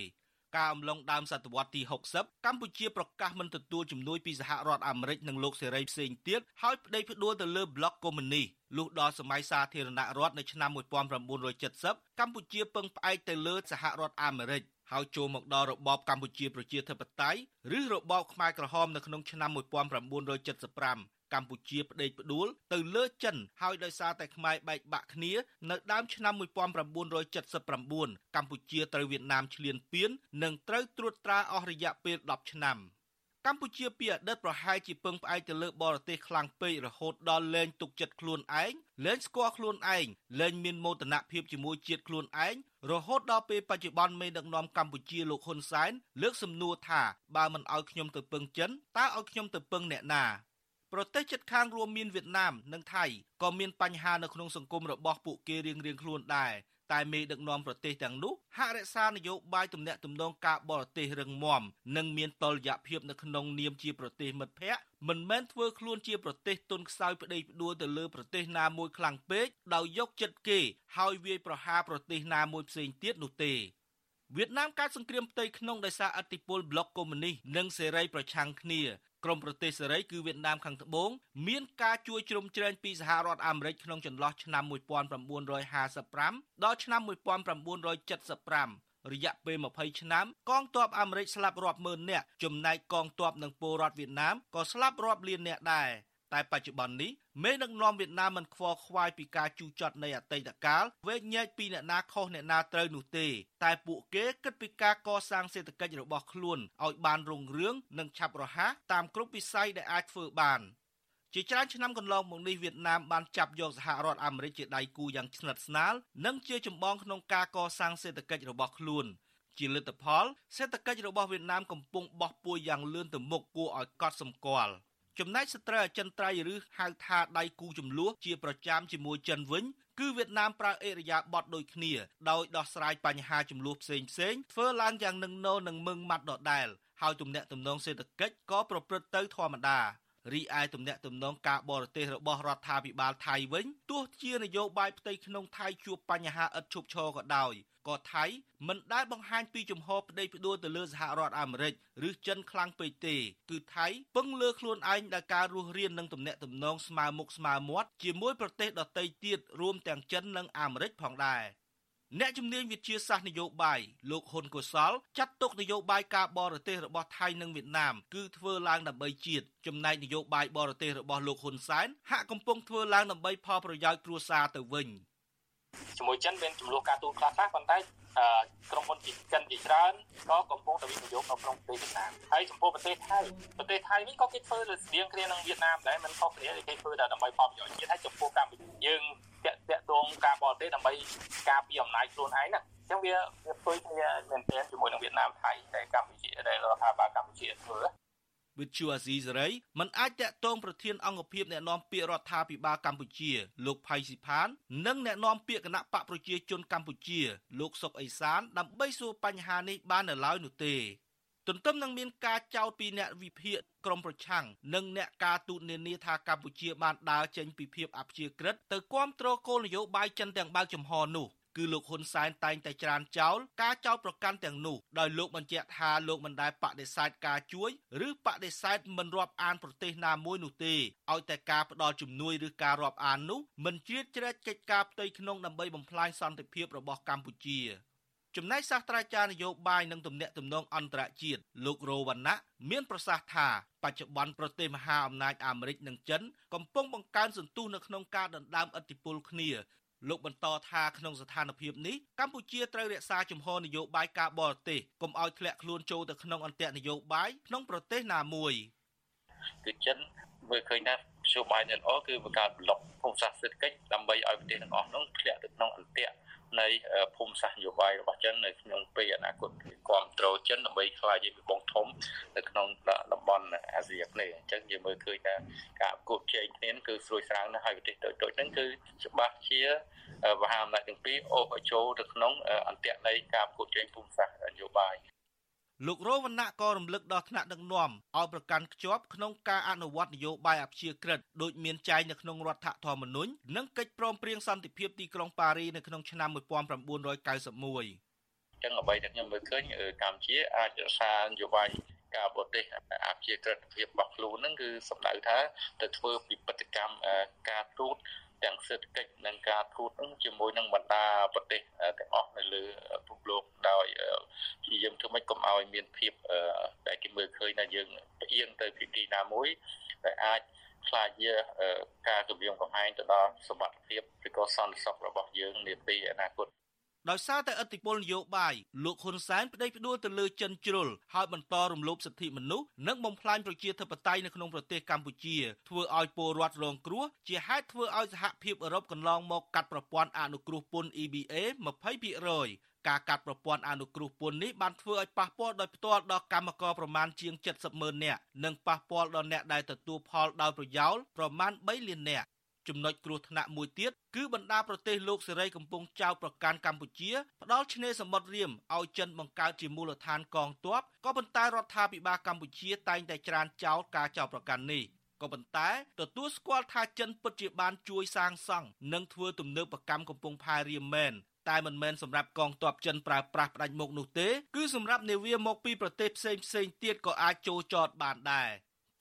ការអំឡុងដើមសតវត្សទី60កម្ពុជាប្រកាសមិនទទួលជំនួយពីសហរដ្ឋអាមេរិកនិងលោកសេរីផ្សេងទៀតហើយប្តេជ្ញាផ្ដួលទៅលើប្លុកកុម្មុយនីសលុះដល់សម័យសាធារណរដ្ឋនៅឆ្នាំ1970កម្ពុជាពឹងផ្អែកទៅលើសហរដ្ឋអាមេរិក ហើយចូលមកដល់របបកម្ពុជាប្រជាធិបតេយ្យឬរបបខ្មែរក្រហមនៅក្នុងឆ្នាំ1975កម្ពុជាផ្ដេកផ្ដួលទៅលើចិនហើយដោយសារតែខ្មែរបែកបាក់គ្នានៅដើមឆ្នាំ1979កម្ពុជាត្រូវវៀតណាមឈ្លានពាននិងត្រូវត្រួតត្រាអស់រយៈពេល10ឆ្នាំ។ កម្ពុជាពីអតីតប្រហែលជាពឹងផ្អែកទៅលើបរទេសខ្លាំងពេករហូតដល់លែងទុកចិត្តខ្លួនឯងលែងស្គាល់ខ្លួនឯងលែងមានមោទនភាពជាមួយជាតិខ្លួនឯងរហូតដល់ពេលបច្ចុប្បន្នមេដឹកនាំកម្ពុជាលោកហ៊ុនសែនលើកសំណួរថាបើមិនឲ្យខ្ញុំទៅពឹងចិនតើឲ្យខ្ញុំទៅពឹងអ្នកណាប្រទេសជិតខាងរួមមានវៀតណាមនិងថៃក៏មានបញ្ហានៅក្នុងសង្គមរបស់ពួកគេរៀងៗខ្លួនដែរ តែមេដឹកនាំប្រទេសទាំងនោះហាក់រក្សានយោបាយទំនាក់ទំនងការបរទេសរឹងមាំនិងមានតុល្យភាពនៅក្នុងនាមជាប្រទេសមិត្តភ័ក្តិមិនមែនធ្វើខ្លួនជាប្រទេសទុនខ្សោយប្តីផ្ដួលទៅលើប្រទេសណាមួយខ្លាំងពេកដោយយកចិត្តគេហើយវាយប្រហារប្រទេសណាមួយផ្សេងទៀតនោះទេ វៀតណាមកើតសង្គ្រាមផ្ទៃក្នុងដោយសារអធិបុលប្លុកកុម្មុយនីសនិងសេរីប្រឆាំងគ្នាក្រមប្រទេសសេរីគឺវៀតណាមខាងត្បូងមានការជួយជ្រោមជ្រែងពីសហរដ្ឋអាមេរិកក្នុងចន្លោះឆ្នាំ1955ដល់ឆ្នាំ1975រយៈពេល20ឆ្នាំកងទ័ពអាមេរិកស្លាប់រាប់ម៉ឺននាក់ចំណែកកងទ័ពនិងពលរដ្ឋវៀតណាមក៏ស្លាប់រាប់លាននាក់ដែរតែបច្ចុប្បន្ននេះ មេដឹកនាំវៀតណាមមិនខ្វល់ខ្វាយពីការជូរចត់នៃអតីតកាលវែកញែកពីអ្នកណាខុសអ្នកណាត្រូវនោះទេ តែពួកគេគិតពីការកសាងសេដ្ឋកិច្ចរបស់ខ្លួនឲ្យបានរុងរឿងនិងឆាប់រហ័សតាមគ្រប់វិស័យដែលអាចធ្វើបានជាច្រើនឆ្នាំកន្លងមកនេះវៀតណាមបានចាប់យកសហរដ្ឋអាមេរិកជាដៃគូយ៉ាងស្និទ្ធស្នាលនិងជាចម្បងក្នុងការកសាងសេដ្ឋកិច្ចរបស់ខ្លួនជាលទ្ធផលសេដ្ឋកិច្ចរបស់វៀតណាមកំពុងបោះពួរយ៉ាងលឿនទៅមុខគួរឲ្យកត់សម្គាល់ ចំណែកស្ត្រីអចិន្ត្រៃយ៍ឬហៅថាដៃគូចំនួនជាប្រចាំជាមួយចិនវិញគឺវៀតណាមប្រើអេរយាប័តដូចគ្នាដោយដោះស្រាយបញ្ហាចំនួនផ្សេងផ្សេងធ្វើឡើងយ៉ាងនឹងណោនិងមឹងម៉ាត់ដដែលហើយទំនាក់ទំនងសេដ្ឋកិច្ចក៏ប្រព្រឹត្តទៅធម្មតារីឯទំនាក់ទំនងការបរទេសរបស់រដ្ឋាភិបាលថៃវិញទោះជានយោបាយផ្ទៃក្នុងថៃជួបបញ្ហាឥតឈប់ឈរក៏ដោយ ក៏ថៃមិនដែលបង្ហាញពីជំហរប្តីផ្ដួលទៅលើសហរដ្ឋអាមេរិកឬចិនខ្លាំងពេកទេគឺថៃពឹងលើខ្លួនឯងដោយការរស់រាននឹងទំនាក់ទំនងស្មើមុខស្មើមាត់ជាមួយប្រទេសដទៃទៀតរួមទាំងចិននិងអាមេរិកផងដែរអ្នកជំនាញវិទ្យាសាស្ត្រនយោបាយលោកហ៊ុនកុសលចាត់ទុកនយោបាយការបរទេសរបស់ថៃនិងវៀតណាមគឺធ្វើឡើងដើម្បីជាតិចំណែកនយោបាយបរទេសរបស់លោកហ៊ុនសែនហាក់កំពុងធ្វើឡើងដើម្បីផលប្រយោជន៍គ្រួសារទៅវិញ ជាមួយចិនមានចំនួនការទូតខ្លះខ្លះប៉ុន្តែក្រុមហ៊ុនពីចិនជាច្រើនក៏កំពុងតែវិនិយោគនៅក្នុងប្រទេសវៀតណាមហើយចំពោះប្រទេសថៃប្រទេសថៃនេះក៏គេធ្វើលើស្តៀងគ្នានឹងវៀតណាមដែរមិនខុសគ្នាគេធ្វើតែដើម្បីផលប្រយោជន៍ជាតិហើយចំពោះកម្ពុជាយើងតាក់តាក់ទងការបរទេសដើម្បីការពារអំណាចខ្លួនឯងណាអញ្ចឹងវាវាធ្វើគ្នាមែនទែនជាមួយនឹងវៀតណាមថៃតែកម្ពុជាដែលរដ្ឋាភិបាលកម្ពុជាធ្វើ វិទ្យុអាស៊ីសេរីមិនអាចតាក់ទងប្រធានអង្គភិបអ្នកណែនាំពាក្យរដ្ឋាភិបាលកម្ពុជាលោកផៃស៊ីផាន និងអ្នកណែនាំពាក្យគណៈបកប្រជាជនកម្ពុជា លោកសុកអេសាន ដើម្បីសួរបញ្ហានេះបាននៅឡើយនោះទេទន្ទឹមនឹងមានការចោទពីអ្នកវិភាគក្រមប្រឆាំងនិងអ្នកការទូតនានាថាកម្ពុជាបានដើរចេញពីភាពអព្យាក្រឹតទៅគ្រប់គ្រងគោលនយោបាយចិនទាំងបើកចំហនោះ គឺលោកហ៊ុនសែនតែងតែច្រានចោលការចោទប្រកាន់ទាំងនោះដោយលោកបញ្ជាក់ថាលោកមិនដែលបដិសេធការជួយឬបដិសេធមិនរាប់អានប្រទេសណាមួយនោះទេឲ្យតែការផ្ដល់ជំនួយឬការរាប់អាននោះមិនជ្រៀតជ្រែកកិច្ចការផ្ទៃក្នុងដើម្បីបំផ្លាញសន្តិភាពរបស់កម្ពុជាចំណែកសាស្ត្រាចារ្យនយោបាយនិងទំនាក់ទំនងអន្តរជាតិលោករោវណ្ណៈមានប្រសាសន៍ថាបច្ចុប្បន្នប្រទេសមហាអំណាចអាមេរិកនិងចិនកំពុងបង្កើនសន្ទុះនៅក្នុងការដណ្ដើមឥទ្ធិពលគ្នា លោកបន្តថាក្នុងស្ថានភាពនេះកម្ពុជាត្រូវរក្សាជំហរនយោបាយការបរទេសកុំឲ្យធ្លាក់ខ្លួនចូលទៅក្នុងអន្ទាក់នយោបាយក្នុងប្រទេសណាមួយគឺចិនមើលឃើញថានយោបាយនេះល្អគឺបង្កើតប្លុកភូមិសាស្ត្រសេដ្ឋកិច្ចដើម្បីឲ្យប្រទេសទាំងអស់នោះធ្លាក់ទៅក្នុងអន្ទាក់ នៃភូមិសាស្ត្រនយោបាយរបស់ចិននៅក្នុងពេលអនាគតគ្រប់គ្រងចិនដើម្បីខ្លាយជាវិបងធំនៅក្នុងតំបន់អាស៊ីអាគ្នេយ៍អញ្ចឹងយើងមើលឃើញថាការប្រកួតប្រជែងគ្នាគឺស្រួយស្រាងណាស់ហើយប្រទេសតូចៗហ្នឹងគឺច្បាស់ជាមហាអំណាចទាំងពីរអូសឲ្យចូលទៅក្នុងអន្ទាក់នៃការប្រកួតប្រជែងភូមិសាស្ត្រនយោបាយ លោករវណ្ណៈក៏រំលឹកដល់ថ្នាក់ដឹកនាំឲ្យប្រកាន់ខ្ជាប់ក្នុងការអនុវត្តនយោបាយអព្យាក្រឹតដូចមានចែងនៅក្នុងរដ្ឋធម្មនុញ្ញនិងកិច្ចព្រមព្រៀងសន្តិភាពទីក្រុងប៉ារីនៅក្នុងឆ្នាំ1991ចឹងអ្វីដែលខ្ញុំមើលឃើញកម្ពុជាអាចរក្សានយោបាយការបរទេសអព្យាក្រឹតភាពរបស់ខ្លួនហ្នឹងគឺសំដៅថាទៅធ្វើពិពិធកម្មការទូត ទាំងសេដ្ឋកិច្ចនិងការទូតនឹងជាមួយនឹងបណ្ដាប្រទេសទាំងអស់នៅលើពិភពលោកដោយព្យាយាមធ្វើម៉េចកុំឲ្យមានភាពដែលគេមើលឃើញថាយើងផ្អៀងទៅពីទីណាមួយដែលអាចខ្លាចជាការគម្រាមកំហែងទៅដល់សមត្ថភាពឬក៏សន្តិសុខរបស់យើងនាពេលអនាគត ដោយសារតែឥទ្ធិពលនយោបាយលោកហ៊ុនសែនប្តេជ្ញាផ្ដួលទៅលើចិនជ្រុលហើយបន្តរំលោភសិទ្ធិមនុស្សនិងបំផ្លាញប្រជាធិបតេយ្យនៅក្នុងប្រទេសកម្ពុជាធ្វើឲ្យពលរដ្ឋរងគ្រោះជាហេតុធ្វើឲ្យសហភាពអឺរ៉ុបកន្លងមកកាត់ប្រព័ន្ធអនុគ្រោះពន្ធ EBA 20%ការកាត់ប្រព័ន្ធអនុគ្រោះពន្ធនេះបានធ្វើឲ្យប៉ះពាល់ដោយផ្ទាល់ដល់កម្មករប្រមាណជាង70ម៉ឺននាក់និងប៉ះពាល់ដល់អ្នកដែលទទួលផលដោយប្រយោលប្រមាណ3លាននាក់ ចំណុចគ្រោះថ្នាក់មួយទៀតគឺបណ្ដាប្រទេសលោកសេរីកំពុងចោទប្រកាន់កម្ពុជាផ្ដាល់ឆ្នេរសមុទ្ររៀមឲ្យចិនបង្កើតជាមូលដ្ឋានកងទ័ពក៏ប៉ុន្តែរដ្ឋាភិបាលកម្ពុជាតែងតែច្រានចោលការចោទប្រកាន់នេះក៏ប៉ុន្តែទទួលស្គាល់ថាចិនពិតជាបានជួយសាងសង់និងធ្វើទំនើបកម្មកំពង់ផែរៀមមែនតែមិនមែនសម្រាប់កងទ័ពចិនប្រើប្រាស់ផ្ដាច់មុខនោះទេគឺសម្រាប់នាវាមកពីប្រទេសផ្សេងផ្សេងទៀតក៏អាចចូលចតបានដែរ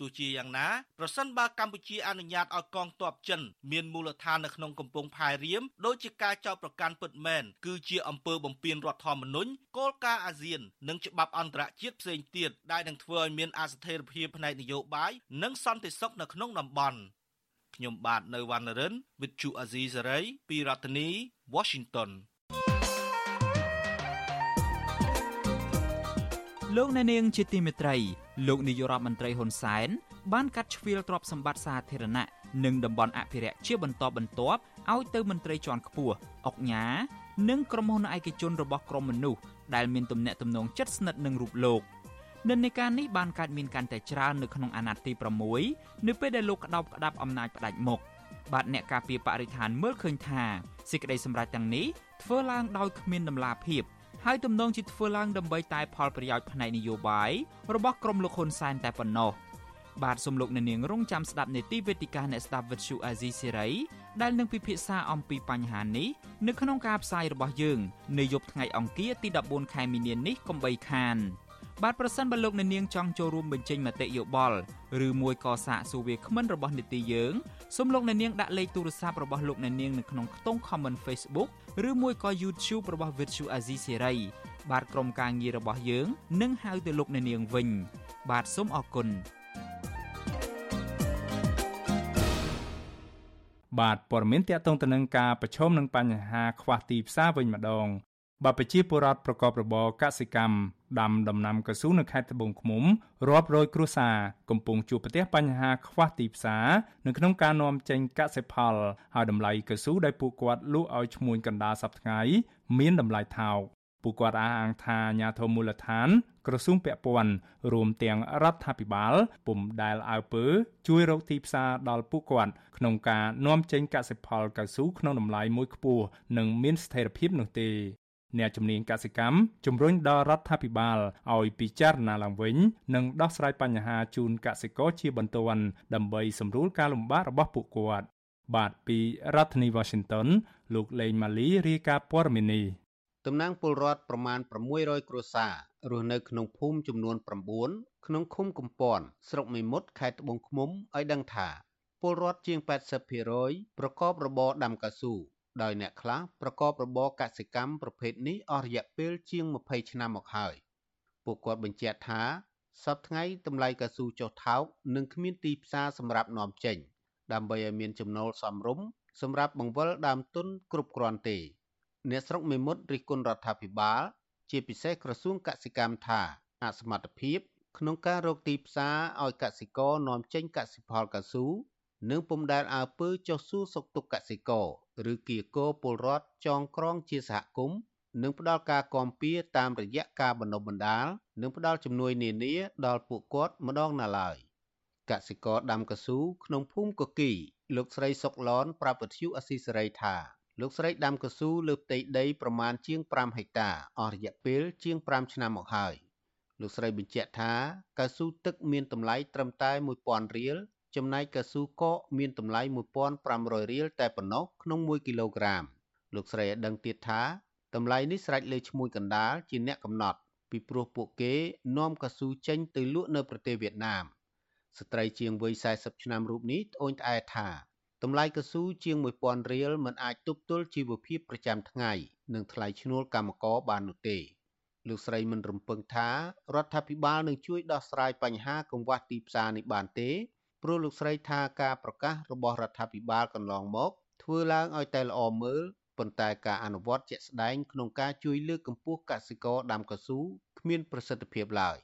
ទោះជាយ៉ាងណាប្រសិនបើកម្ពុជាអនុញ្ញាតឲ្យកងទ័ពចិនមានមូលដ្ឋាននៅក្នុងកំពង់ផែរៀមដោយជាការចោទប្រកាន់ពិតមែនគឺជាអំពើបំពានរដ្ឋធម្មនុញ្ញគោលការណ៍អាស៊ាននិងច្បាប់អន្តរជាតិផ្សេងទៀតដែលនឹងធ្វើឲ្យមានអស្ថិរភាពផ្នែកនយោបាយនិងសន្តិសុខនៅក្នុងតំបន់ខ្ញុំបាទនៅវណ្ណរិន With Chu Azizi Saray ពីរដ្ឋធានី Washington លោកអ្នកនាងជាទីមេត្រីលោកនាយករដ្ឋមន្ត្រីហ៊ុនសែនបានកាត់ជ្រៀលទ្រព្យសម្បត្តិសាធារណៈនិងតំបន់អភិរក្សជាបន្តបន្ទាប់ឲ្យទៅមន្ត្រីជាន់ខ្ពស់អុកញ៉ានិងក្រុមហ៊ុនឯកជនរបស់ក្រមមនុស្សដែលមានទំនាក់ទំនងជិតស្និទ្ធនឹងរូបលោកនិន្នាការនេះបានកើតមានកាន់តែច្រើននៅក្នុងអាណត្តិទី6នៅពេលដែលលោកក្តោបក្តាប់អំណាចផ្ដាច់មុខបាទអ្នកការពារបរិស្ថានមើលឃើញថាសេចក្តីសម្រេចទាំងនេះធ្វើឡើងដោយគ្មានដំណាភាព ហើយទំនងជាធ្វើឡើងដើម្បីតែផលប្រយោជន៍ផ្នែកនយោបាយរបស់ក្រុមលោកហ៊ុនសែនតែប៉ុណ្ណោះបាទសំលោកអ្នកនាងរងចាំស្ដាប់នេតិវេទិកាអ្នកស្ដាប់វិទ្យុអាស៊ីសេរីដែលនឹងពិភាក្សាអំពីបញ្ហានេះនៅក្នុងការផ្សាយរបស់យើង នៅយប់ថ្ងៃអង្គារទី14ខែមីនានេះកុំបីខាន បាទប្រសិនបើលោកអ្នកនាងចង់ចូលរួមបញ្ចេញមតិយោបល់ឬមួយក៏សាកសួរវាគ្មិនរបស់នេតិយើងសូមលោកអ្នកនាងដាក់លេខទូរស័ព្ទរបស់លោកអ្នកនាងនៅក្នុងខ្ទង់ comment Facebook ឬមួយក៏ YouTube របស់ Virtu Azizi Serai បាទក្រុមការងាររបស់យើងនឹងហៅទៅលោកអ្នកនាងវិញ បាទសូមអរគុណបាទព័ត៌មានតកតងទៅនឹងការប្រឈមនឹងបញ្ហាខ្វះទីផ្សារវិញម្ដងបើប្រជាពលរដ្ឋប្រកបរបរកសិកម្ម ដាំដំណាំកស៊ូនៅខេត្តត្បូងឃ្មុំរាប់រយគ្រួសារកំពុងជួបប្រទះបញ្ហាខ្វះទីផ្សារនៅក្នុងការនាំចេញកសិផលហើយតម្លៃកស៊ូដែលពួកគាត់លក់ឲ្យឈ្មួញកណ្ដាលសប្តាហ៍មានតម្លៃថោកពួកគាត់អះអាងថាអាញាធមូលដ្ឋាន ក្រសួងពាក់ព័ន្ធរួមទាំងរដ្ឋាភិបាលពុំដែលអើពើជួយរកទីផ្សារដល់ពួកគាត់ក្នុងការនាំចេញកសិផលកៅស៊ូក្នុងតម្លៃមួយខ្ពស់និងមានស្ថិរភាពនោះទេ អ្នកជំនាញកសិកម្មជំរុញដល់រដ្ឋាភិបាលឲ្យពិចារណាឡើងវិញនិងដោះស្រាយបញ្ហាជូនកសិករជាបន្ទាន់ដើម្បីសម្រួលការលំបាករបស់ពួកគាត់ បាទពីរដ្ឋធានី Washington លោកលេងម៉ាលីរាយការណ៍ព័ត៌មាននេះតំណាងពលរដ្ឋប្រមាណ600គ្រួសាររស់នៅក្នុងភូមិចំនួន9ក្នុងឃុំកំពន់ស្រុកមេមត់ខេត្តត្បូងឃ្មុំឲ្យដឹងថាពលរដ្ឋជាង80%ប្រកបរបរដាំកៅស៊ូ ដោយអ្នកខ្លះប្រកបរបរកសិកម្មប្រភេទនេះអស់រយៈពេលជាង20ឆ្នាំមកហើយពួកគាត់បញ្ជាក់ថាសប្តាហ៍ថ្ងៃតម្លៃកៅស៊ូចុះថោកនិងគ្មានទីផ្សារសម្រាប់នាំចេញ ដើម្បីឲ្យមានចំណូលសមរម្យសម្រាប់បង្វិលដើមទុនគ្រប់គ្រាន់ទេ អ្នកស្រុកមេមត់រិះគន់រដ្ឋាភិបាល ជាពិសេសក្រសួងកសិកម្មថាអសមត្ថភាពក្នុងការរកទីផ្សារឲ្យកសិករនាំចេញកសិផលកៅស៊ូនិងពុំដែលអើពើចុះសួរសុខទុក្ខកសិករ ឬគៀកោពលរដ្ឋចងក្រងជាសហគមន៍និងផ្ដល់ការគាំពៀតាមរយៈការបណ្ដុះបណ្ដាលនិងផ្ដល់ជំនួយនានាដល់ពួកគាត់ម្ដងណាឡើយកសិករដាំកស៊ូក្នុងភូមិកគី លោកស្រីសុកឡនប្រាប់វិទ្យុអស៊ីសេរីថាលោកស្រីដាំកស៊ូលើផ្ទៃដីប្រមាណជាង5ហិកតាអស់រយៈពេលជាង5ឆ្នាំមកហើយលោកស្រីបញ្ជាក់ថាកៅស៊ូទឹកមានតម្លៃត្រឹមតែ1000រៀល ចំណែកកៅស៊ូកកមានតម្លៃ1500រៀលតែប៉ុណ្ណោះក្នុង1គីឡូក្រាម លោកស្រីឲ្យដឹងទៀតថាតម្លៃនេះស្រេចលើឈ្មួញកណ្ដាលជាអ្នកកំណត់ ពីព្រោះពួកគេនាំកៅស៊ូចេញទៅលក់នៅប្រទេសវៀតណាមស្ត្រីជាងវ័យ40ឆ្នាំរូបនេះត្អូញត្អែថាតម្លៃកៅស៊ូជាង1000រៀលមិនអាចទប់ទល់ជីវភាពប្រចាំថ្ងៃនិងថ្លៃឈ្នួលកម្មករបាននោះទេលោកស្រីមិនរំពឹងថារដ្ឋាភិបាលនឹងជួយដោះស្រាយបញ្ហាកង្វះទីផ្សារនេះបានទេ ព្រោះលោកស្រីថាការប្រកាសរបស់រដ្ឋាភិបាលកន្លងមកធ្វើឡើងឲ្យតែល្អមើលប៉ុន្តែការអនុវត្តជាក់ស្ដែងក្នុងការជួយលើកកម្ពស់កសិករដាំកៅស៊ូគ្មានប្រសិទ្ធភាពឡើយ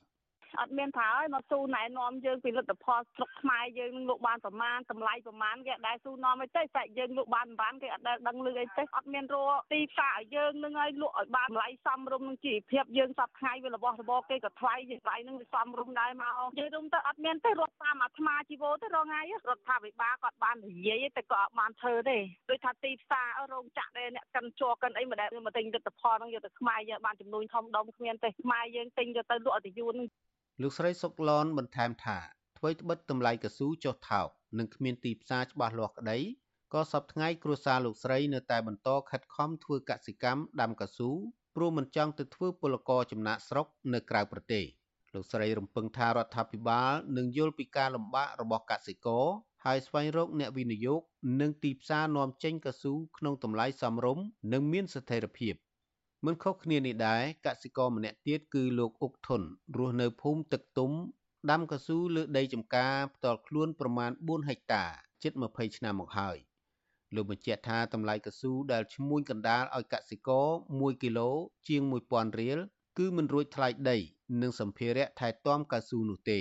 អត់មានថាឲ្យមកស៊ូណែនាំយើងពីលទ្ធផលស្រុកខ្មែរយើងនឹងលក់បានប្រមាណតម្លៃប្រមាណគេអត់ដែលស៊ូនាំអីទេតែយើងលក់បានប្រមាណគេអត់ដែលដឹងលឺអីទេអត់មានរកទីផ្សារឲ្យយើងនឹងឲ្យលក់ឲ្យបានតម្លៃសមរម្យនឹងជីវភាពយើងសពថ្ងៃវារបស់របរគេក៏ថ្លៃយើងថ្លៃនឹងវាសមរម្យដែរមកយើងរុំទៅអត់មានទេរត់តាមអាត្មាជីវោទៅរងថ្ងៃរដ្ឋាភិបាលគាត់បាននិយាយតែក៏អត់បានធ្វើទេដូចថាទីផ្សាររោងចក្រដែលអ្នកកិនជ័រកិនអីមិនដែលមកទិញលទ្ធផលនឹងយកទៅខ្មែរយើងបានចំនួនធំដុំគ្មានទេខ្មែរយើងទិញយកទៅលក់ទៅយួន លោកស្រីសុកឡនបន្ថែមថាអ្វីត្បិតតម្លៃកស៊ូចុះថោកនិងគ្មានទីផ្សារច្បាស់លាស់ក្តីក៏សប្តាហ៍ថ្ងៃគ្រួសារលោកស្រីនៅតែបន្តខិតខំធ្វើកសិកម្មដាំកស៊ូព្រោះមិនចង់ទៅធ្វើពលករចំណាក់ស្រុកនៅក្រៅប្រទេសលោកស្រីរំពឹងថារដ្ឋាភិបាលនឹងយល់ពីការលំបាករបស់កសិករហើយស្វែងរកអ្នកវិនិយោគនិងទីផ្សារនាំចេញកស៊ូក្នុងតម្លៃសមរម្យនិងមានស្ថិរភាព។ មិនខុសគ្នានេះដែរកសិករម្នាក់ទៀតគឺលោកអុកធុនរស់នៅភូមិទឹកទុំដាំកស៊ូលើដីចម្ការផ្ទាល់ខ្លួនប្រមាណ4ហិកតាជិត20ឆ្នាំមកហើយលោកបញ្ជាក់ថាតម្លៃកស៊ូដែលឈ្មួញកណ្ដាលឲ្យកសិករ1គីឡូជាង1000រៀលគឺមិនរួចថ្លៃដី និងសម្ភារៈថែទាំកៅស៊ូនោះទេ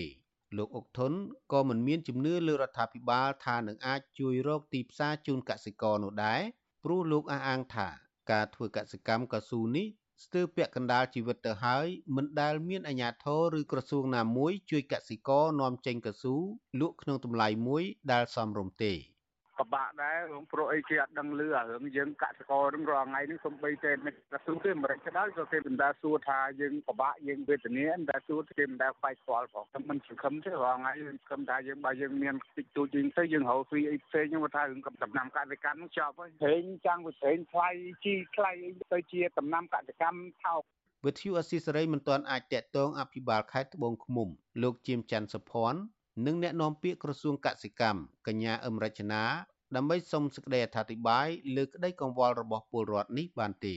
លោកអុកធុនក៏មិនមានជំនឿលើរដ្ឋាភិបាលថានឹងអាចជួយរកទីផ្សារជូនកសិករនោះដែរព្រោះលោកអះអាងថា ការធ្វើកសិកម្មកៅស៊ូនេះស្ទើរពាក់កណ្ដាលជីវិតទៅហើយមិនដែលមានអាជ្ញាធរឬក្រសួងណាមួយជួយកសិករនាំចេញកៅស៊ូលក់ក្នុងតម្លៃមួយដែលសមរម្យទេ ពិបាកដែររឿងព្រោះអីគេអត់ដឹងលឺអារឿងយើងកសិករនឹងរាល់ថ្ងៃនេះសំបីតែមិនក្រសួងទេមិនរកក្តៅក៏គេមិនដែលសួរថាយើងពិបាកយើងវេទនាមិនដែលសួរគេមិនដែលខ្វាយខ្វល់ផងតែមិនសង្ឃឹមទេរាល់ថ្ងៃយើងសង្ឃឹមថាយើងបើយើងមានតិចតួចយើងទៅយើងរកហ្វីអីផ្សេងហ្នឹងថារឿងដំណាំកសិកម្មនឹងចប់ហើយហេងចាំងវាហេងថ្លៃជីថ្លៃទៅជាដំណាំកសិកម្មថោកវិទ្យុអស៊ីសេរីមិនទាន់អាចតាក់ទងអភិបាលខេត្តត្បូងឃ្មុំលោកជាមច័ន្ទសុភ័ណ្ឌនិងអ្នកនាំពាក្យក្រសួងកសិកម្មកញ្ញាអឹមរចនា ដើម្បីសុំសេចក្តីអធិប្បាយលើក្តីកង្វល់របស់ពលរដ្ឋនេះបានទេ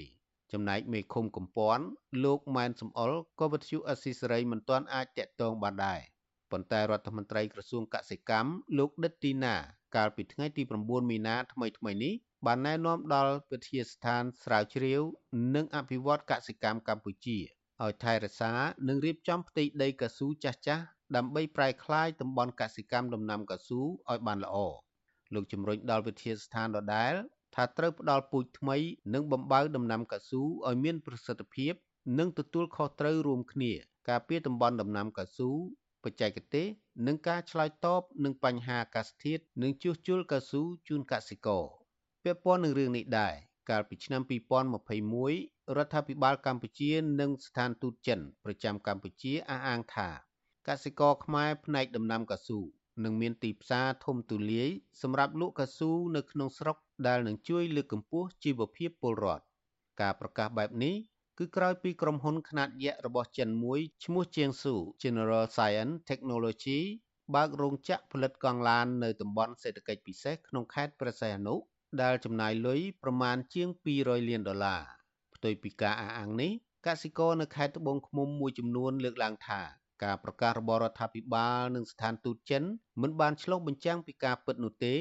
ចំណែកមេឃុំកំពន់លោកម៉ែនសំអល់ក៏វិទ្យុអស៊ីសេរីមិនទាន់អាចតាក់ទងបានដែរប៉ុន្តែរដ្ឋមន្ត្រីក្រសួងកសិកម្មលោកដិតទីណា កាលពីថ្ងៃទី9មីនាថ្មីថ្មីនេះបានណែនាំដល់វិទ្យាស្ថានស្រាវជ្រាវ និងអភិវឌ្ឍកសិកម្មកម្ពុជាឲ្យថែរក្សានិងរៀបចំផ្ទៃដីកស៊ូចាស់ៗដើម្បីប្រែក្លាយតំបន់កសិកម្មដំណាំកស៊ូឲ្យបានល្អ លោកជំរុញដល់វិទ្យាស្ថានដដែល ថាត្រូវផ្ដល់ពូជថ្មី និងបំបៅដំណាំកស៊ូឲ្យមានប្រសិទ្ធភាព និងទទួលខុសត្រូវរួមគ្នាការពារតំបន់ដំណាំកស៊ូបច្ចេកទេសនិងការឆ្លើយតបនឹងបញ្ហាអាកាសធាតុនិងជួសជុលកស៊ូជូនកសិករពាក់ព័ន្ធនឹងរឿងនេះដែរកាលពីឆ្នាំ2021រដ្ឋាភិបាលកម្ពុជានិងស្ថានទូតចិនប្រចាំកម្ពុជាអះអាងថាកសិករខ្មែរផ្នែកដំណាំកស៊ូ នឹងមានទីផ្សារធំទូលាយសម្រាប់លក់កៅស៊ូនៅក្នុងស្រុកដែលនឹងជួយលើកកម្ពស់ជីវភាពពលរដ្ឋការប្រកាសបែបនេះគឺក្រោយពីក្រុមហ៊ុនខ្នាតយក្សរបស់ចិនមួយឈ្មោះជាងស៊ូ General Science Technology បើករោងចក្រផលិតកង់ឡាននៅតំបន់សេដ្ឋកិច្ចពិសេសក្នុងខេត្តព្រះសីហនុដែលចំណាយលុយប្រមាណជាង200លានដុល្លារផ្ទុយពីការអះអាងនេះកសិករនៅខេត្តត្បូងឃ្មុំមួយចំនួនលើកឡើងថា ការប្រកាសរបស់រដ្ឋាភិបាលនិងស្ថានទូតចិនមិនបានឆ្លុះបញ្ចាំងពីការពិតនោះទេ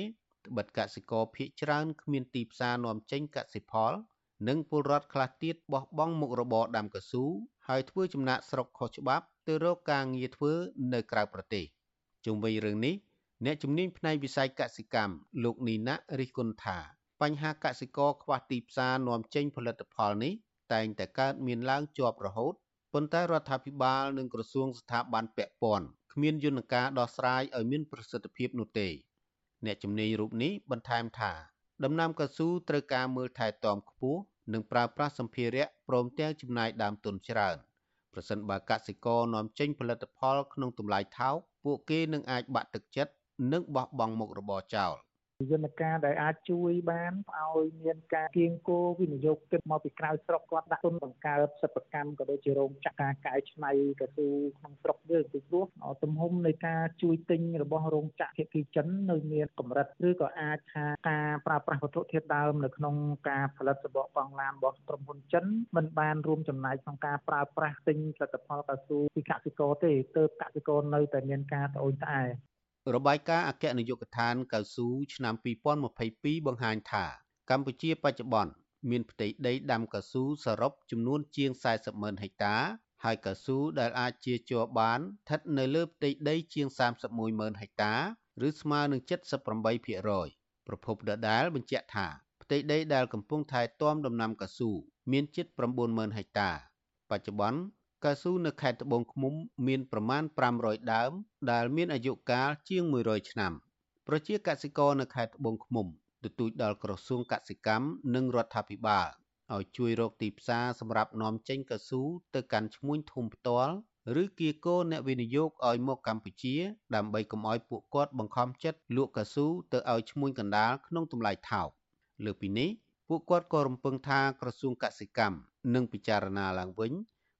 ត្បិតកសិករភ ieck ច្រើនគ្មានទីផ្សារនាំចេញកសិផល និងពលរដ្ឋខ្លះទៀតបោះបង់មុខរបរដាំកស៊ូហើយធ្វើចំណាក់ស្រុកខុសច្បាប់ទៅរកការងារធ្វើនៅក្រៅប្រទេសជុំវិញរឿងនេះអ្នកជំនាញផ្នែកវិស័យកសិកម្មលោកនីណារិះគន់ថាបញ្ហាកសិករខ្វះទីផ្សារនាំចេញផលិតផលនេះតែងតែកើតមានឡើងជាប់រហូត ប៉ុន្តែរដ្ឋាភិបាលនិងក្រសួងស្ថាប័នពាក់ព័ន្ធគ្មានយន្តការដោះស្រាយឲ្យមានប្រសិទ្ធភាពនោះទេ អ្នកជំនាញរូបនេះបន្ថែមថា ដំណាំកៅស៊ូត្រូវការមើលថែទាំខ្ពស់និងប្រើប្រាស់សម្ភារៈព្រមទាំងចំណាយដើមទុនច្រើនប្រសិនបើកសិករនាំចេញផលិតផលក្នុងតម្លៃថោកពួកគេនឹងអាចបាក់ទឹកចិត្តនិងបោះបង់មុខរបរចោល យន្តការដែលអាចជួយបានឲ្យមានការគៀងគោវិនិយោគទឹកមកពីក្រៅស្រុកគាត់ដាក់ទុនបង្កើតសិប្បកម្មក៏ដូចជារោងចក្រការកែច្នៃកស៊ូក្នុងស្រុកយើងពីព្រោះទំហំនៃការជួយទិញរបស់រោងចក្រភាគីចិននៅមានកម្រិតឬក៏អាចថាការប្រើប្រាស់វត្ថុធាតុដើមនៅក្នុងការផលិតរបស់កង់ឡានរបស់ក្រុមហ៊ុនចិនមិនបានរួមចំណែកក្នុងការប្រើប្រាស់ទិញផលិតផលកស៊ូពីកសិករទេទើបកសិករនៅតែមានការត្អូញត្អែរ បាយការណ៍អគ្គនាយកដ្ឋានកៅស៊ូឆ្នាំ2022បង្ហាញថា កម្ពុជាបច្ចុប្បន្នមានផ្ទៃដីដាំកៅស៊ូសរុបចំនួនជាង40ម៉ឺនហិកតាហើយកៅស៊ូដែលអាចជាជ័របានស្ថិតនៅលើផ្ទៃដីជាង31ម៉ឺនហិកតាឬស្មើនឹង78%ប្រភពដដែលបញ្ជាក់ថាផ្ទៃដីដែលកំពុងថែទាំដំណាំកៅស៊ូមានជិត9ម៉ឺនហិកតា បច្ចុប្បន្ន កៅស៊ូនៅខេត្តត្បូងឃ្មុំមានប្រមាណ500ដើម ដែលមានអាយុកាលជាង100ឆ្នាំប្រជាកសិករនៅខេត្តត្បូងឃ្មុំទទូចដល់ក្រសួងកសិកម្មនិងរដ្ឋាភិបាលឲ្យជួយរកទីផ្សារសម្រាប់នាំចេញកៅស៊ូទៅកាន់ឈ្មួញធំផ្ទាល់ឬគៀកោអ្នកវិនិយោគឲ្យមកកម្ពុជា ដើម្បីកុំឲ្យពួកគាត់បង្ខំចិត្តលក់កៅស៊ូទៅឲ្យឈ្មួញកណ្ដាលក្នុងតម្លៃថោកលើពីនេះពួកគាត់ក៏រំពឹងថាក្រសួងកសិកម្មនឹងពិចារណាឡើងវិញ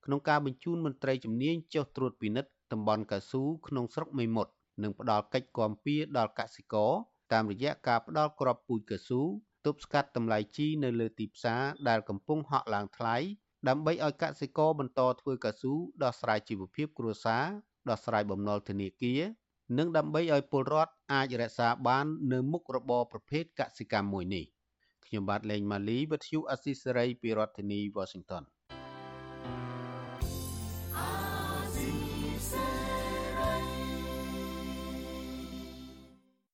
ក្នុងការបញ្ជូនមន្ត្រីជំនាញចុះត្រួតពិនិត្យតំបន់កៅស៊ូក្នុងស្រុកមេមត់និងផ្ដល់កិច្ចគាំពារដល់កសិករតាមរយៈការផ្ដល់គ្រាប់ពូជកៅស៊ូទប់ស្កាត់តម្លៃជីនៅលើទីផ្សារដែលកំពុងហក់ឡើងថ្លៃដើម្បីឲ្យកសិករបន្តធ្វើកៅស៊ូដោះស្រាយជីវភាពគ្រួសារដោះស្រាយបំណុលធនាគារនិងដើម្បីឲ្យពលរដ្ឋអាចរក្សាបាននៅមុខរបរប្រភេទកសិកម្មមួយនេះខ្ញុំបាទលេងម៉ាលីវិទ្យុអស៊ីសេរីពីរដ្ឋធានី Washington